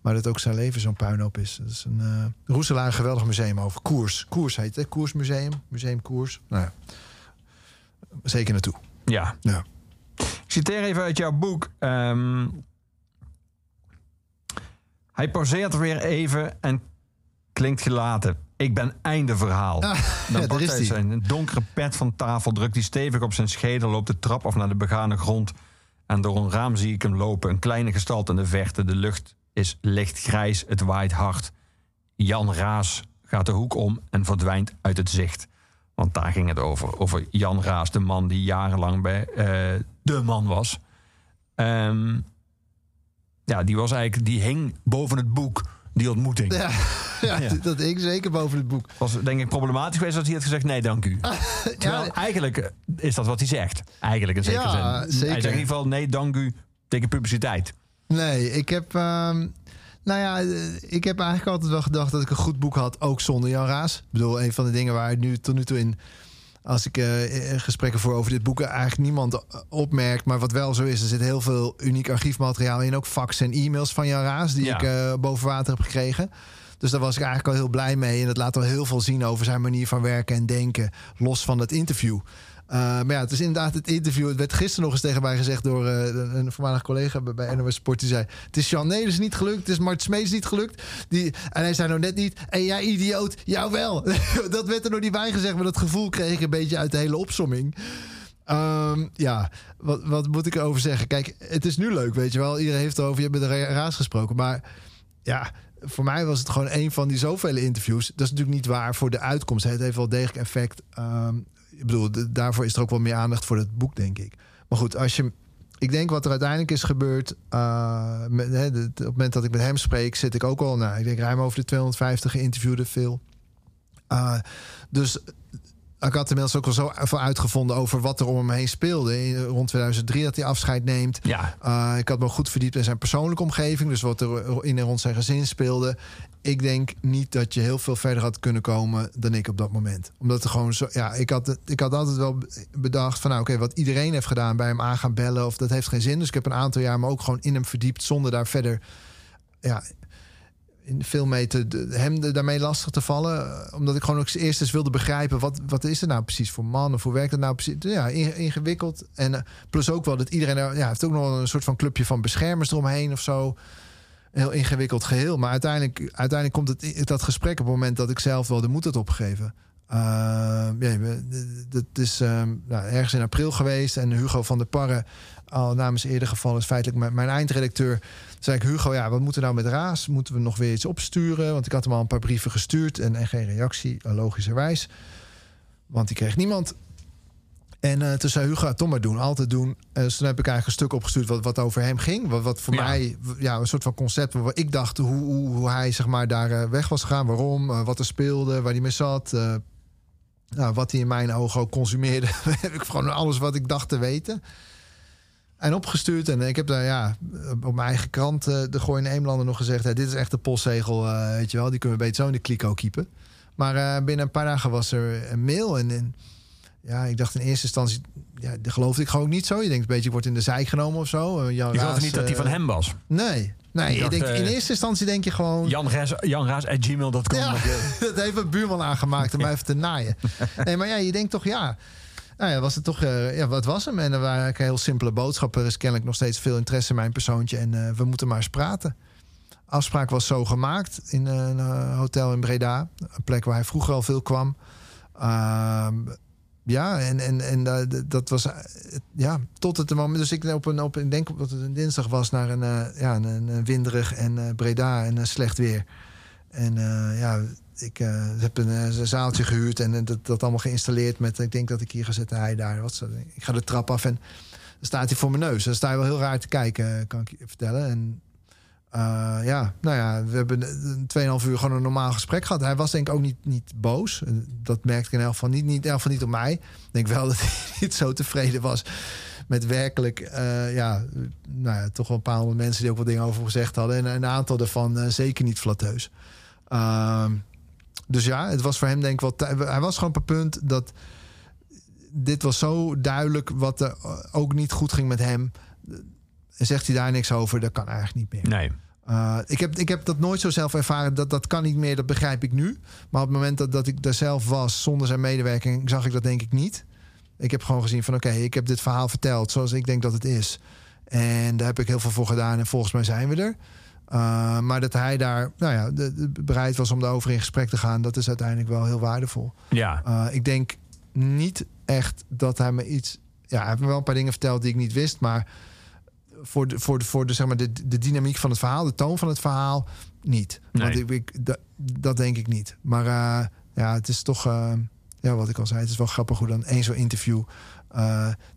Maar dat ook zijn leven zo'n puinhoop is. Dat is een uh, Roeselaar, een geweldig museum over. Koers. Koers heet het. Koersmuseum. Museum Koers. Nou ja. Zeker naartoe. Ja. Ja. Citeer even uit jouw boek. Ehm, hij pauzeert weer even en klinkt gelaten. Ik ben einde verhaal. Ah, Dan <laughs> ja, daar pakt is hij zijn donkere pet van tafel, drukt hij stevig op zijn schedel, loopt de trap af naar de begane grond. En door een raam zie ik hem lopen, een kleine gestalte in de verte. De lucht is licht grijs, het waait hard. Jan Raas gaat de hoek om en verdwijnt uit het zicht. Want daar ging het over. Over Jan Raas, de man die jarenlang bij eh, de man was. Ehm, ja, die was eigenlijk, die hing boven het boek die ontmoeting. Ja, <laughs> ja, Ja. dat ik zeker boven het boek. was denk ik problematisch geweest als hij had gezegd nee, dank u. <laughs> Terwijl Ja, eigenlijk eh, is dat wat hij zegt. Eigenlijk in zekere Ja, zin. zeker. Hij zegt in ieder geval nee, dank u tegen publiciteit. Nee, ik heb. ehm, nou ja, eh, ik heb eigenlijk altijd wel gedacht dat ik een goed boek had, ook zonder Jan Raas. Ik bedoel, een van de dingen waar ik nu tot nu toe in. Als ik eh, eh, gesprekken voer over dit boek, eigenlijk niemand opmerkt. Maar wat wel zo is, er zit heel veel uniek archiefmateriaal in. Ook fax en e-mails van Jan Raas, die Ja. ik eh, boven water heb gekregen. Dus daar was ik eigenlijk al heel blij mee. En dat laat wel heel veel zien over zijn manier van werken en denken. Los van het interview. Uh, maar ja, het is inderdaad het interview. Het werd gisteren nog eens tegen mij gezegd door uh, een voormalig collega bij- NOS Sport. Die zei: Het is Jan Nelis niet gelukt. Het is Mart Smees niet gelukt. Die, en hij zei nou net niet: En jij idioot, jou wel. <laughs> dat werd er nog niet bij gezegd. Maar dat gevoel kreeg ik een beetje uit de hele opsomming. Ehm, ja, wat, wat moet ik erover zeggen? Kijk, het is nu leuk, weet je wel. Iedereen heeft het over, je hebt met de ra- raas gesproken. Maar ja, voor mij was het gewoon een van die zoveel interviews. Dat is natuurlijk niet waar voor de uitkomst. Het heeft wel degelijk effect. Ehm, ik bedoel, daarvoor is er ook wel meer aandacht voor het boek, denk ik. Maar goed, als je. Ik denk wat er uiteindelijk is gebeurd. eh, op het moment dat ik met hem spreek, zit ik ook al. Nou, ik denk ruim over de 250 geïnterviewde veel. Uh, dus ik had inmiddels ook wel zo veel uitgevonden over wat er om hem heen speelde. In, rond 2003 dat hij afscheid neemt. Ja. Uh, ik had me goed verdiept in zijn persoonlijke omgeving. Dus wat er in en rond zijn gezin speelde. Ik denk niet dat je heel veel verder had kunnen komen dan ik op dat moment. Omdat er gewoon zo. Ja, ik had, ik had altijd wel bedacht van nou, oké, wat iedereen heeft gedaan bij hem aan gaan bellen. Of dat heeft geen zin. Dus ik heb een aantal jaar me ook gewoon in hem verdiept. Zonder daar verder. Ja, in veel mee te, de- hem daarmee lastig te vallen. Omdat ik gewoon ook eerst eens wilde begrijpen... wat, wat is het nou precies voor man of hoe werkt het nou precies? Ja, in- ingewikkeld. En eh, plus ook wel dat iedereen... er- Ja, heeft ook nog een soort van clubje van beschermers eromheen of zo. Heel ingewikkeld geheel. Maar uiteindelijk, uiteindelijk komt het, dat gesprek op het moment... dat ik zelf wel de moed had opgegeven. Uh, ja, dat is uh, nou, ergens in april geweest. En Hugo van der Parre, al namens eerder gevallen... is feitelijk mijn, mijn eindredacteur zei ik, Hugo, ja, wat moeten we nou met Raas? Moeten we nog weer iets opsturen? Want ik had hem al een paar brieven gestuurd en, en geen reactie, eh, logischerwijs. Want die kreeg niemand. En uh, toen zei Hugo, toch maar doen, altijd doen. Uh, dus toen heb ik eigenlijk een stuk opgestuurd wat, wat over hem ging. Wat, wat voor Ja. mij ja, een soort van concept... waar ik dacht hoe, hoe, hoe hij zeg maar, daar uh, weg was gegaan. Waarom, wat er speelde, waar hij mee zat. Nou, wat hij in mijn ogen ook consumeerde. <laughs> heb ik gewoon alles wat ik dacht te weten. En opgestuurd. En ik heb daar ja, op mijn eigen krant, uh, de Gooi in Eemlanden, nog gezegd: hè, Dit is echt de postzegel, uh, weet je wel. Die kunnen we beter zo in de kliko keepen. Maar uh, binnen een paar dagen was er een mail. En, en ja, ik dacht in eerste instantie, ja, dat geloofde ik gewoon niet zo. Je denkt een beetje, ik word in de zijk genomen of zo. Jan Je Raas, geloofde niet dat die van eh, hem was. Nee, nee. Ik Je dacht, denkt, in eh, eerste instantie denk je gewoon. Jan Raas, janraas.gmail.com. Ja, <laughs> dat heeft een buurman aangemaakt om <laughs> mij even te naaien. Nee, maar ja, je denkt toch, ja. Nou ja, was het toch, uh, ja, wat was hem? En er waren eigenlijk heel simpele boodschappen. Er is kennelijk nog steeds veel interesse in mijn persoontje. En uh, we moeten maar eens praten. Afspraak was zo gemaakt in een hotel in Breda. Een plek waar hij vroeger al veel kwam. Uh, ja, en, en, en dat was ja, tot het moment. Dus ik op een, op, ik denk dat het een dinsdag was naar een, ja, een, een winderig en Breda en slecht weer. En ja, ik heb een, een, zaaltje gehuurd en dat, dat allemaal geïnstalleerd met. Ik denk dat ik hier ga zitten, hij daar. Wat, ik ga de trap af en dan staat hij voor mijn neus. Dan sta je wel heel raar te kijken, kan ik je vertellen. En uh, ja, nou ja, we hebben een 2,5 uur gewoon een normaal gesprek gehad. Hij was denk ik ook niet, niet boos. Dat merkte ik in elk geval niet, niet, in geval niet op mij. Ik denk wel <laughs> dat hij niet zo tevreden was met werkelijk, uh, ja, nou ja, toch wel een paar honderd mensen die ook wat dingen over gezegd hadden. En een aantal daarvan uh, zeker niet flatteus. Uh, dus ja, het was voor hem denk ik wel... Hij was gewoon op een punt dat... Dit was zo duidelijk wat er ook niet goed ging met hem. Zegt hij daar niks over, dat kan eigenlijk niet meer. Nee. Uh, ik, heb, ik heb dat nooit zo zelf ervaren. Dat, dat kan niet meer, dat begrijp ik nu. Maar op het moment dat, dat ik daar zelf was, zonder zijn medewerking, zag ik dat denk ik niet. Ik heb gewoon gezien van oké, okay, ik heb dit verhaal verteld zoals ik denk dat het is. En daar heb ik heel veel voor gedaan en volgens mij zijn we er. Uh, maar dat hij daar nou ja, de, de bereid was om daarover in gesprek te gaan, dat is uiteindelijk wel heel waardevol. Ja. Uh, ik denk niet echt dat hij me iets. Ja, hij heeft me wel een paar dingen verteld die ik niet wist, maar voor de, voor de, voor de, zeg maar de, de dynamiek van het verhaal, de toon van het verhaal, niet. Nee. Want ik, ik, dat, dat denk ik niet. Maar uh, ja, het is toch, ja, wat ik al zei, het is wel grappig hoe dan één zo'n interview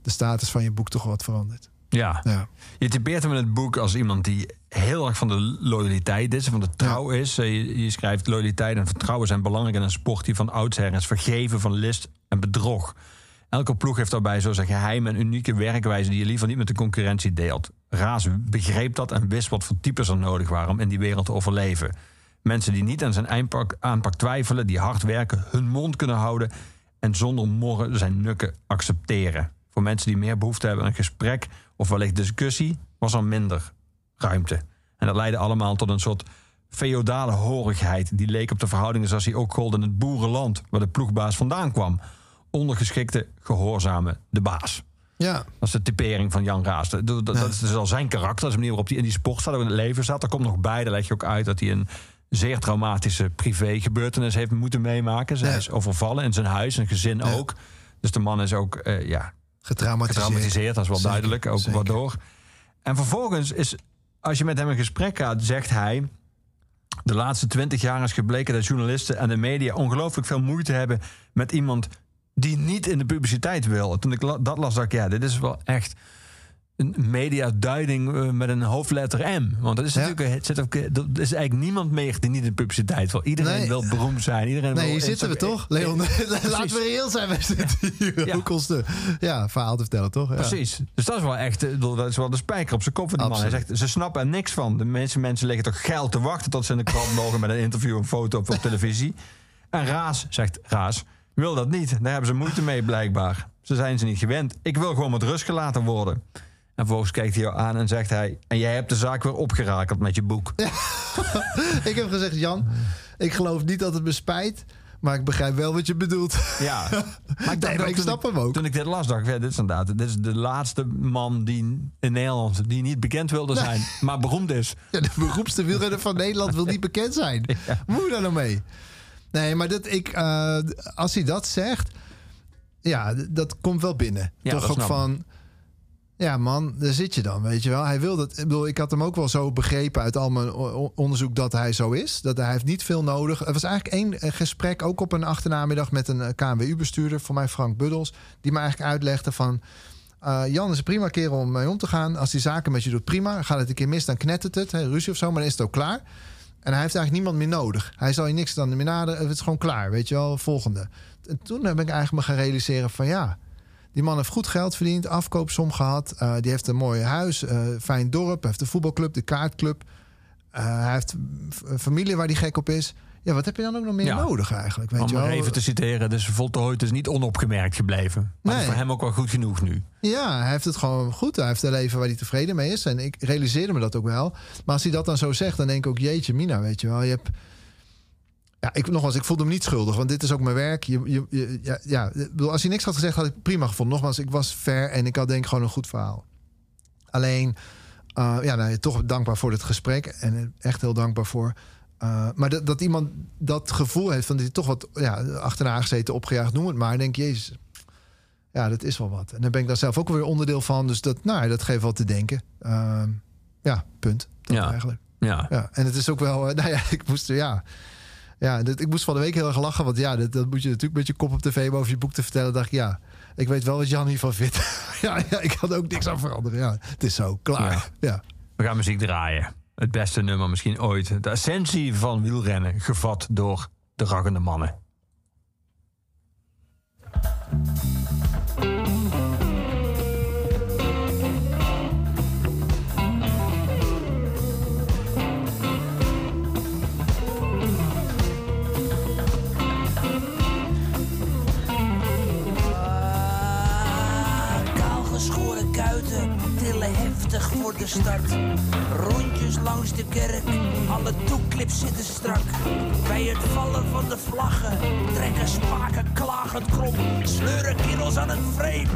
de status van je boek toch wat verandert. Ja. Ja. Je typeert hem in het boek als iemand die heel erg van de loyaliteit is, van de trouw is. Eh, Je, je schrijft loyaliteit en vertrouwen zijn belangrijk in een sport die van oudsher is vergeven van list en bedrog. Elke ploeg heeft daarbij zo zijn geheim en unieke werkwijze die je liever niet met de concurrentie deelt. Raas begreep dat en wist wat voor types er nodig waren om in die wereld te overleven. Mensen die niet aan zijn eindpak, aanpak twijfelen, die hard werken, hun mond kunnen houden en zonder morren zijn nukken accepteren. Voor mensen die meer behoefte hebben aan een gesprek of wellicht discussie, was er minder ruimte. En dat leidde allemaal tot een soort feodale horigheid die leek op de verhoudingen zoals die ook gold in het boerenland, waar de ploegbaas vandaan kwam. Ondergeschikte, gehoorzame de baas. Ja. Dat is de typering van Jan Raas. Dat, dat, dat is dus al zijn karakter. Dat is de manier waarop hij in die sport staat, ook in het leven staat. Er komt nog bij, daar leg je ook uit dat hij een zeer traumatische privégebeurtenis heeft moeten meemaken. Zij Ja. is overvallen in zijn huis, zijn gezin Ja. ook. Dus de man is ook eh, ja, Getraumatiseerd. getraumatiseerd, dat is wel Zeker, duidelijk. Ook zeker. waardoor. En vervolgens is, als je met hem in gesprek gaat, zegt hij. De laatste twintig jaar is gebleken dat journalisten en de media ongelooflijk veel moeite hebben met iemand die niet in de publiciteit wil. Toen ik dat las, dacht ik, ja, dit is wel echt een mediaduiding eh, met een hoofdletter M. Want dat is natuurlijk, het zit ook, er is eigenlijk niemand meer die niet in publiciteit wil. Iedereen Nee. wil beroemd zijn. Iedereen Nee, wil hier zitten we toch, Leon? <laughs> <laughs> Laten we reëel zijn. Wij zitten hier Ja. ook ons te, ja, verhaal te vertellen, toch? Ja. Precies. Dus dat is wel echt, eh, dat is wel de spijker op zijn kop van die man. Hij zegt, ze snappen er niks van. De mensen, mensen liggen toch geil te wachten tot ze in de krant <laughs> mogen met een interview, een foto op, op televisie. En Raas, zegt Raas, wil dat niet. Daar hebben ze moeite mee blijkbaar. Ze zijn ze niet gewend. Ik wil gewoon met rust gelaten worden. En vervolgens kijkt hij jou aan en zegt hij... en jij hebt de zaak weer opgerakeld met je boek. <laughs> Ik heb gezegd, Jan, ik geloof niet dat het me spijt. Maar ik begrijp wel wat je bedoelt. Ja. <laughs> Maar ik, Nee, dacht ook ik snap hem ook. Toen ik dit las, dacht ik, ja, dit is inderdaad... dit is de laatste man die in Nederland... die niet bekend wilde zijn, maar beroemd is. Ja, de beroepste wielrenner van Nederland wil niet bekend zijn. <laughs> Hoe moet daar nou mee? Nee, maar dat ik, eh, als hij dat zegt, ja, dat komt wel binnen. Ja, Toch ook van, ja man, daar zit je dan, weet je wel. Hij wil dat, ik bedoel, ik had hem ook wel zo begrepen uit al mijn onderzoek dat hij zo is. Dat hij heeft niet veel nodig. Er was eigenlijk één eh, gesprek, ook op een achternamiddag met een KNWU-bestuurder, voor mij Frank Buddels, die me eigenlijk uitlegde van... Uh, Jan is een prima kerel om mee om te gaan. Als die zaken met je doet, prima. Gaat het een keer mis, dan knettert het. Hè, ruzie of zo, maar dan is het ook klaar. En hij heeft eigenlijk niemand meer nodig. Hij zal je niks dan meer naderen. Het is gewoon klaar, weet je wel. Volgende. En toen heb ik eigenlijk me gaan realiseren van ja... Die man heeft goed geld verdiend, afkoopsom gehad. Uh, die heeft een mooi huis, uh, fijn dorp. Heeft de voetbalclub, de kaartclub. Uh, hij heeft familie waar hij gek op is. Ja, wat heb je dan ook nog meer Ja. nodig eigenlijk? Weet Om je wel? even te citeren, dus voltooid is niet onopgemerkt gebleven. Maar Nee. voor hem ook wel goed genoeg nu. Ja, hij heeft het gewoon goed. Hij heeft een leven waar hij tevreden mee is. En ik realiseerde me dat ook wel. Maar als hij dat dan zo zegt, dan denk ik ook... jeetje, Mina, weet je wel. Je hebt... Ja, ik, nogmaals, ik voelde me niet schuldig. Want dit is ook mijn werk. Je, je, je- ja, ja, als hij niks had gezegd, had ik prima gevonden. Nogmaals, ik was fair en ik had denk ik gewoon een goed verhaal. Alleen, eh, ja, nou, toch dankbaar voor dit gesprek. En echt heel dankbaar voor. Eh, maar dat, dat iemand dat gevoel heeft van dat hij toch wat ja, achterna gezeten, opgejaagd, noem het maar. Dan denk jezus, ja, dat is wel wat. En daar ben ik daar zelf ook weer onderdeel van. Dus dat, nou, dat geeft wel te denken. Ehm, ja, punt. Dat Ja. eigenlijk. Ja. Ja, en het is ook wel, eh, <laughs> nou ja, ik moest er, ja. Ja, dit, ik moest van de week heel erg lachen. Want ja, dat, dat moet je natuurlijk met je kop op tv boven je boek te vertellen. dacht ik, ja, ik weet wel wat Jan hiervan vindt. <laughs> ja, ja, ik had ook niks aan veranderen. Ja, het is zo, klaar. Ja. We gaan muziek draaien. Het beste nummer misschien ooit. De essentie van wielrennen, gevat door de raggende mannen. Voor de start. Rondjes langs de kerk, alle toeklips zitten strak. Bij het vallen van de vlaggen trekken spaken klagend krom. Sleuren kerels aan het frame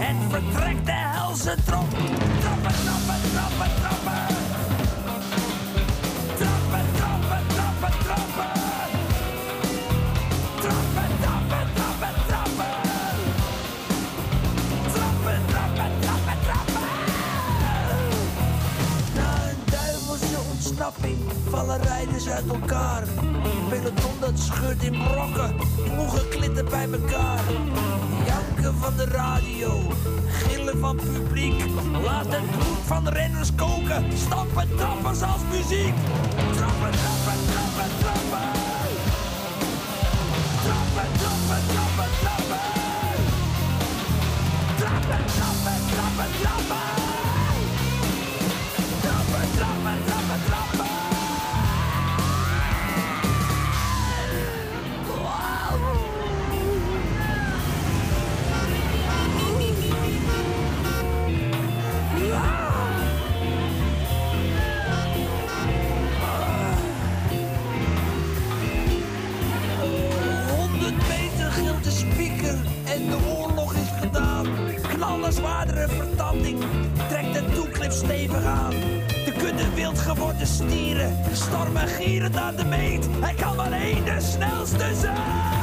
en vertrekt de helse trop. Trappen, trappen, trappen, trappen. Trappen, vallen rijders uit elkaar. Peloton dat scheurt in brokken, ploegen klitten bij elkaar. Janken van de radio, gillen van publiek. Laat het bloed van renners koken, stappen, trappen zoals muziek. Trappen, trappen, trappen, trappen. Trappen, trappen, trappen, trappen. Trappen, trappen, trappen, trappen. Trappen, trappen, trappen, trappen. zware vertanding trekt de toeklip stevig aan. De kudde wild geworden stieren stormen gierend aan de meet. Hij kan maar één de snelste zijn.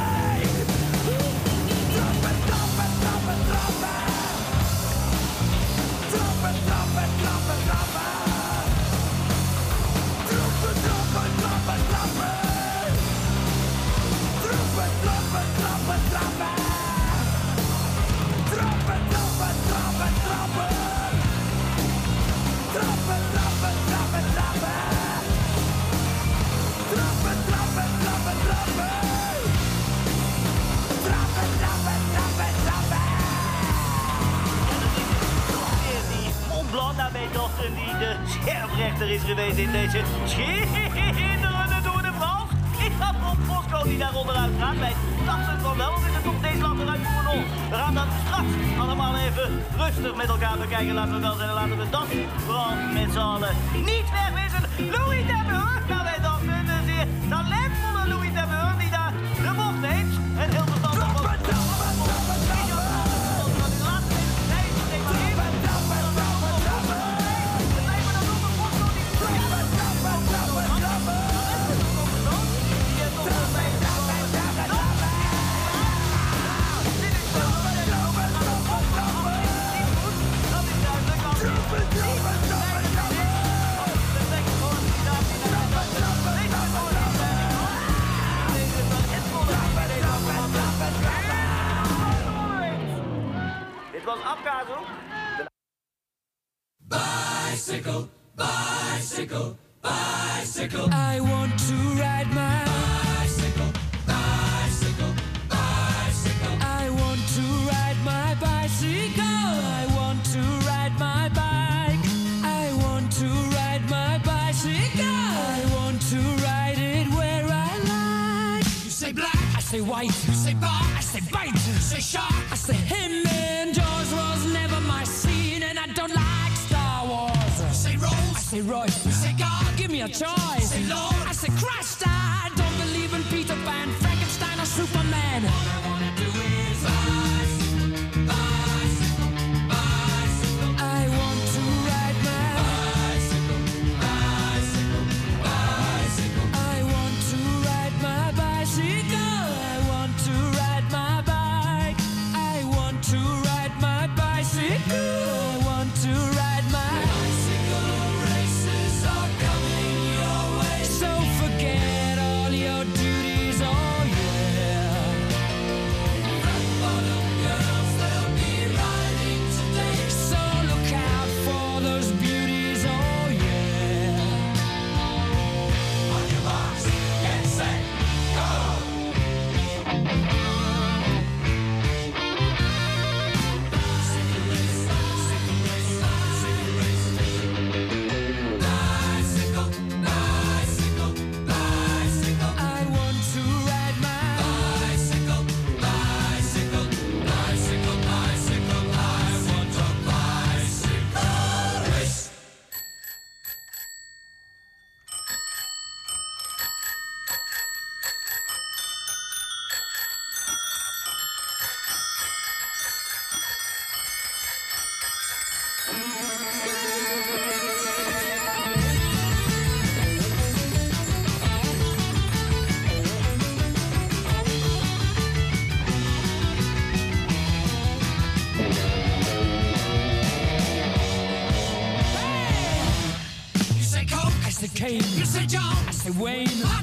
Wayne.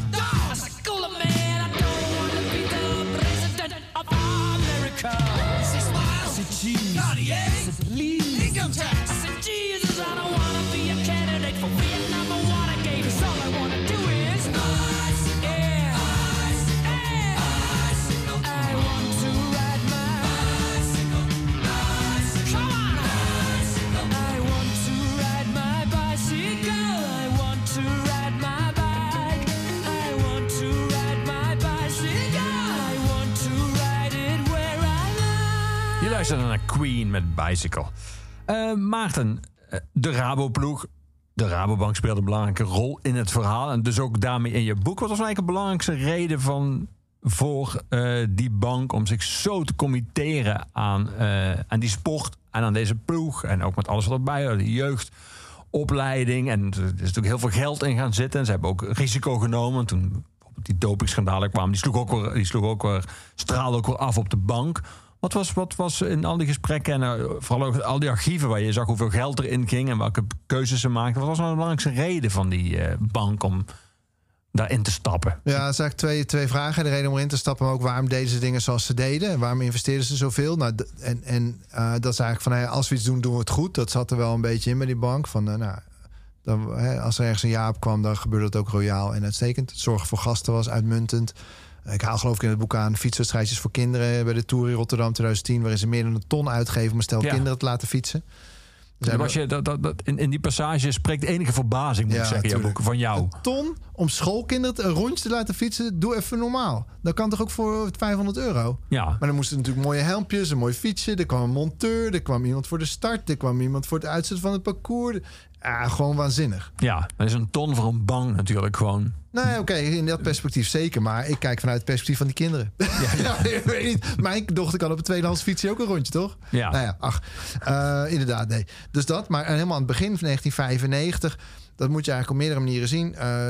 Eh, Maarten, eh, de Raboploeg. De Rabobank speelde een belangrijke rol in het verhaal. En dus ook daarmee in je boek. Wat was eigenlijk de belangrijkste reden van, voor eh, die bank om zich zo te committeren aan, aan die sport en aan deze ploeg? En ook met alles wat erbij hoort. De jeugdopleiding. En er is natuurlijk heel veel geld in gaan zitten. En ze hebben ook risico genomen. Toen die dopingschandalen kwamen, die sloeg ook weer, die sloeg ook weer, straalde ook weer af op de bank. Wat was, wat was in al die gesprekken en eh, vooral ook al die archieven waar je zag hoeveel geld erin ging en welke keuzes ze maakten? Wat was nou de belangrijkste reden van die eh, bank om daarin te stappen? Ja, dat zijn twee, twee vragen. De reden om erin te stappen, maar ook waarom deden ze dingen zoals ze deden? En waarom investeerden ze zoveel? Nou, en en eh, dat is eigenlijk van, ja, als we iets doen, doen we het goed. Dat zat er wel een beetje in bij die bank. Van, nou, dan, als er ergens een jaar op kwam, dan gebeurde het ook royaal en uitstekend. Het zorgen voor gasten was uitmuntend. Ik haal geloof ik in het boek aan fietswedstrijdjes voor kinderen bij de Tour in Rotterdam 2010, waarin ze meer dan een ton uitgeven om een stel Ja. kinderen te laten fietsen. Was je, dat, dat, dat, in, in die passage spreekt enige verbazing, moet Ja, ik zeggen, jouw boek, van jou. ton om schoolkinderen een rondje te laten fietsen, doe even normaal. Dat kan toch ook voor 500 euro? Ja. Maar dan moesten natuurlijk mooie helmpjes, een mooi fietsje. Er kwam een monteur, er kwam iemand voor de start, er kwam iemand voor het uitzetten van het parcours. Ja, gewoon waanzinnig. Ja, dat is een ton voor een bank natuurlijk gewoon. Nee, oké, in dat perspectief zeker. Maar ik kijk vanuit het perspectief van die kinderen. Ja, <laughs> ik weet niet. Mijn dochter kan op een tweedehands fietsje ook een rondje, toch? Ja. Nou ja, ach. eh, inderdaad, nee. Dus dat. Maar helemaal aan het begin van 1995... dat moet je eigenlijk op meerdere manieren zien. Eh,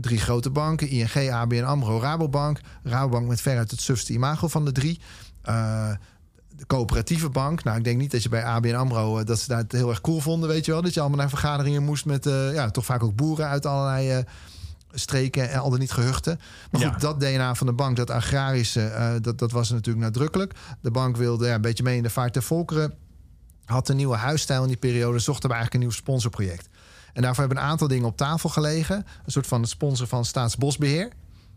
drie grote banken. ING, ABN AMRO, Rabobank. Rabobank met veruit het sufste imago van de drie. Eh, de coöperatieve bank. Nou, ik denk niet dat je bij ABN AMRO... eh, dat ze daar het heel erg cool vonden, weet je wel. Dat je allemaal naar vergaderingen moest met... eh, ja, toch vaak ook boeren uit allerlei... eh, streken en al dan niet gehuchten. Maar goed, Ja. dat DNA van de bank, dat agrarische, dat, dat was natuurlijk nadrukkelijk. De bank wilde ja, een beetje mee in de vaart der volkeren. Had een nieuwe huisstijl in die periode, zochten we eigenlijk een nieuw sponsorproject. En daarvoor hebben een aantal dingen op tafel gelegen. Een soort van sponsor van Staatsbosbeheer.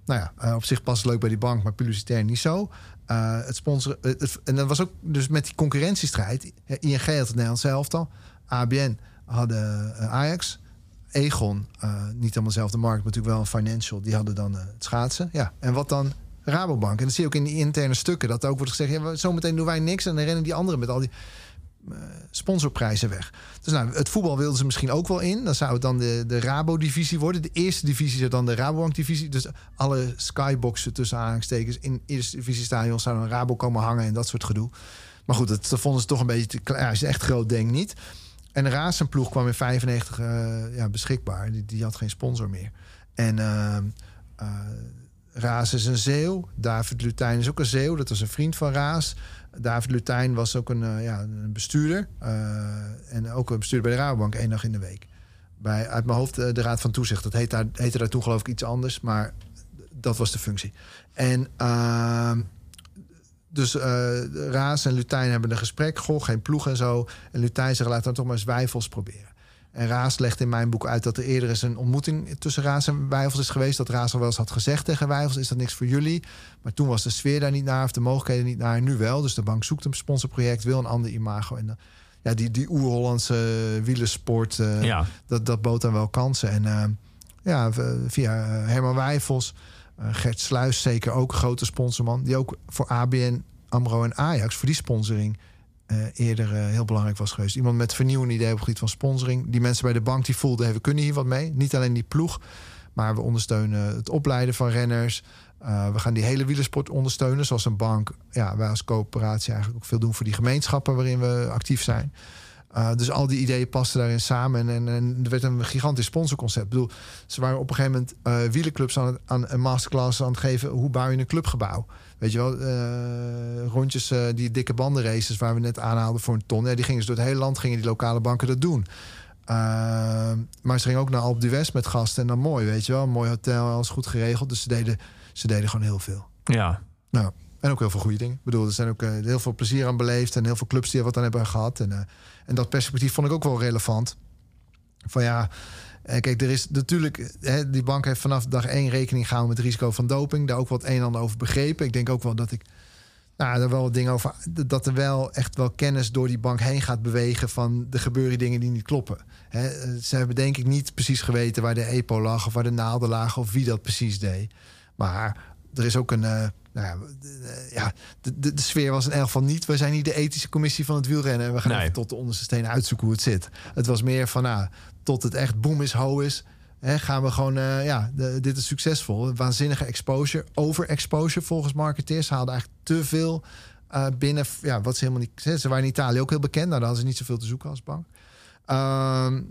Nou ja, op zich past het leuk bij die bank, maar publicitair niet zo. Eh, het sponsoren, het- en dat was ook dus met die concurrentiestrijd. Eh, ING had het Nederlands elftal. ABN hadden eh, Ajax. Egon, eh, niet helemaal dezelfde markt, maar natuurlijk wel een financial. Die hadden dan eh, het schaatsen. Ja. En wat dan? Rabobank. En dat zie je ook in die interne stukken. Dat ook wordt gezegd, ja, zometeen doen wij niks. En dan rennen die anderen met al die eh, sponsorprijzen weg. Dus nou, het voetbal wilden ze misschien ook wel in. Dan zou het dan de, de Rabo-divisie worden. De eerste divisie zou dan de Rabobank-divisie. Dus alle skyboxen tussen aanhalingstekens in eerste divisiestadion zouden een Rabo komen hangen en dat soort gedoe. Maar goed, dat, dat vonden ze toch een beetje te klein. Ja, echt groot denkt niet. En de Razenploeg kwam in 95 eh, ja, beschikbaar. Die, die had geen sponsor meer. En uh, Raas is een Zeeuw. David Lutijn is ook een Zeeuw. Dat was een vriend van Raas. David Lutijn was ook een, eh, ja, een bestuurder. eh, en ook een bestuurder bij de Rabobank één dag in de week. Bij, uit mijn hoofd eh, de Raad van Toezicht. Dat heette daar, heette daar toen geloof ik iets anders. Maar dat was de functie. En ehm, dus eh Raas en Lutijn hebben een gesprek. Goh, geen ploeg en zo. En Lutijn zegt, laten we toch maar eens Wijfels proberen. En Raas legt in mijn boek uit dat er eerder eens een ontmoeting tussen Raas en Wijfels is geweest. Dat Raas al wel eens had gezegd tegen Wijfels: is dat niks voor jullie? Maar toen was de sfeer daar niet naar of de mogelijkheden niet naar. Nu wel. Dus de bank zoekt een sponsorproject, wil een ander imago. En dan, ja, die, die oer-Hollandse wielersport, eh, Ja. dat, dat bood dan wel kansen. En eh, ja, via eh, Herman Wijfels, eh, Gert Sluis zeker ook, grote sponsorman. Die ook voor ABN, AMRO en Ajax, voor die sponsoring eh, eerder eh, heel belangrijk was geweest. Iemand met vernieuwende ideeën op het gebied van sponsoring. Die mensen bij de bank die voelden, hey, we kunnen hier wat mee. Niet alleen die ploeg, maar we ondersteunen het opleiden van renners. Uh, we gaan die hele wielersport ondersteunen, zoals een bank. Ja, wij als coöperatie eigenlijk ook veel doen voor die gemeenschappen waarin we actief zijn. Uh, dus al die ideeën pasten daarin samen. En, en, er werd een gigantisch sponsorconcept. Ik bedoel, ze waren op een gegeven moment uh, wielerclubs aan, aan een masterclass aan het geven. Hoe bouw je een clubgebouw? Weet je wel, uh, rondjes, uh, die dikke bandenraces waar we net aanhaalden voor een ton. Ja, die gingen ze door het hele land, gingen die lokale banken dat doen. Uh, maar ze gingen ook naar Alp d'Huez met gasten. En dan mooi, weet je wel. Een mooi hotel, alles goed geregeld. Dus ze deden, ze deden gewoon heel veel. Ja. Nou, En ook heel veel goede dingen. Ik bedoel, er zijn ook eh, heel veel plezier aan beleefd... en heel veel clubs die er wat aan hebben gehad. En, eh, en dat perspectief vond ik ook wel relevant. Van ja, eh, kijk, er is natuurlijk... Hè, die bank heeft vanaf dag één rekening gehouden met het risico van doping. Daar ook wat een en ander over begrepen. Ik denk ook wel dat ik nou, er wel wat dingen over. Dat er wel echt wel kennis door die bank heen gaat bewegen. van er gebeuren dingen die niet kloppen. Eh, ze hebben denk ik niet precies geweten waar de EPO lag. of waar de naalden lagen. of wie dat precies deed. Maar er is ook een. eh, nou ja, de, ja de, de, de sfeer was in elk geval niet. We zijn niet de ethische commissie van het wielrennen. En we gaan Nee. even tot de onderste steen uitzoeken hoe het zit. Het was meer van, nou, tot het echt boom is, ho is. Hè, gaan we gewoon, eh, ja, de- dit is succesvol. Waanzinnige exposure, overexposure volgens marketeers. Ze haalden eigenlijk te veel eh, binnen, ja, wat ze helemaal niet... Ze waren in Italië ook heel bekend. Nou, daar hadden ze niet zoveel te zoeken als bank. Ehm,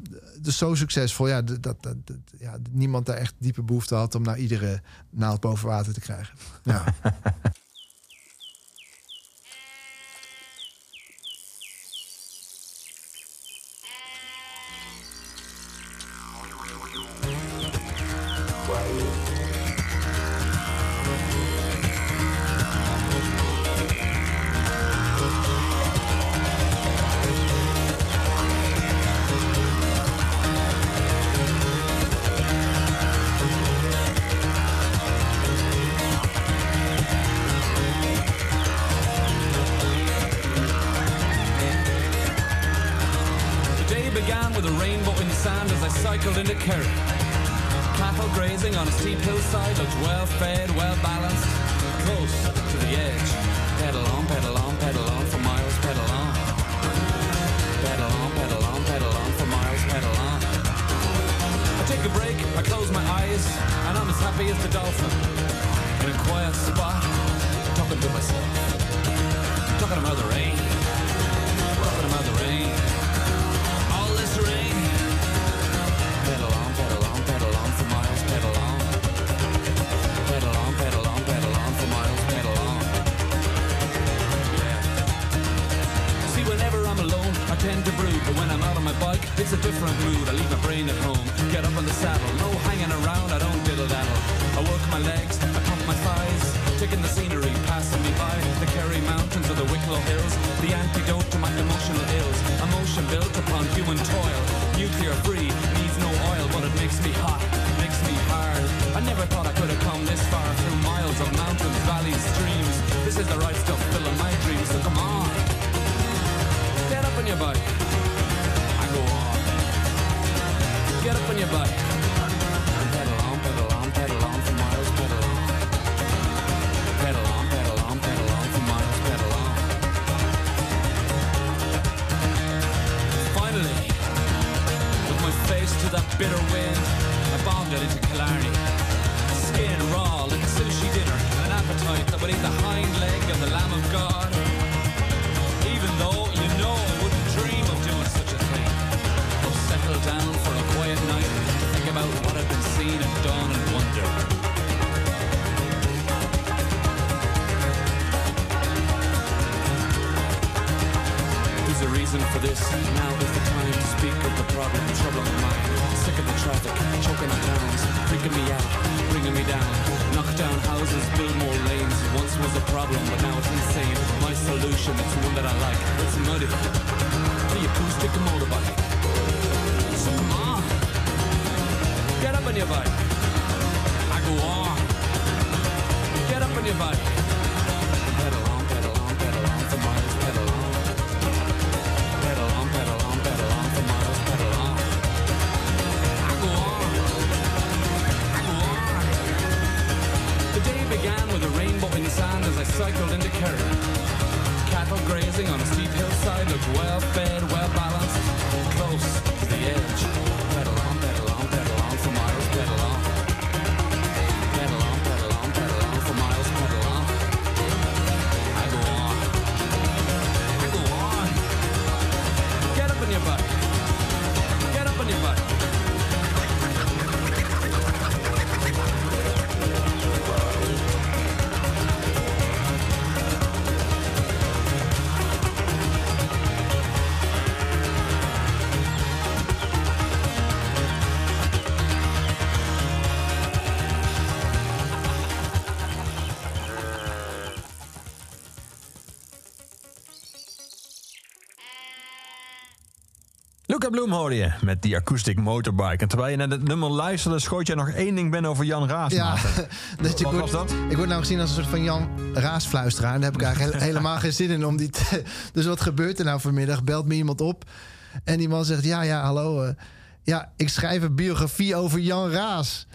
dus zo succesvol, ja, dat, dat, dat- dat- ja, niemand daar echt diepe behoefte had... om nou iedere naald boven water te krijgen. Ja. <laughs> with to that bitter wind, I bombed it into Killarney. Skin raw like a sushi dinner, and an appetite that would eat the hind leg of the Lamb of God. Even though you know I wouldn't dream of doing such a thing. I'll settle down for a quiet night think about what I've been seen and done and wonder. Reason for this. Now is the time to speak of the problem, troubling my mind. Sick of the traffic, choking on towns, freaking me out, bringing me down. Knock down houses, build more lanes. Once was a problem, but now it's insane. My solution, it's one that I like. It's muddy. The acoustic motorbike. So on, get up on your bike. I go on. Get up on your bike. Cycled into Kerry. Cattle grazing on a steep hillside looked well fed, well balanced, close to the edge. Hoorde je met die acoustic motorbike. En terwijl je naar het nummer luisterde, schoot je nog één ding binnen over Jan Raas. Ja, <laughs> dat je Wat was dat? Ik word nou gezien als een soort van Jan Raasfluisteraar. Daar heb ik eigenlijk he- <laughs> helemaal geen zin in om die. te- dus wat gebeurt er nou vanmiddag? Belt me iemand op. En die man zegt: Ja, ja, hallo. eh, ja, ik schrijf een biografie over Jan Raas.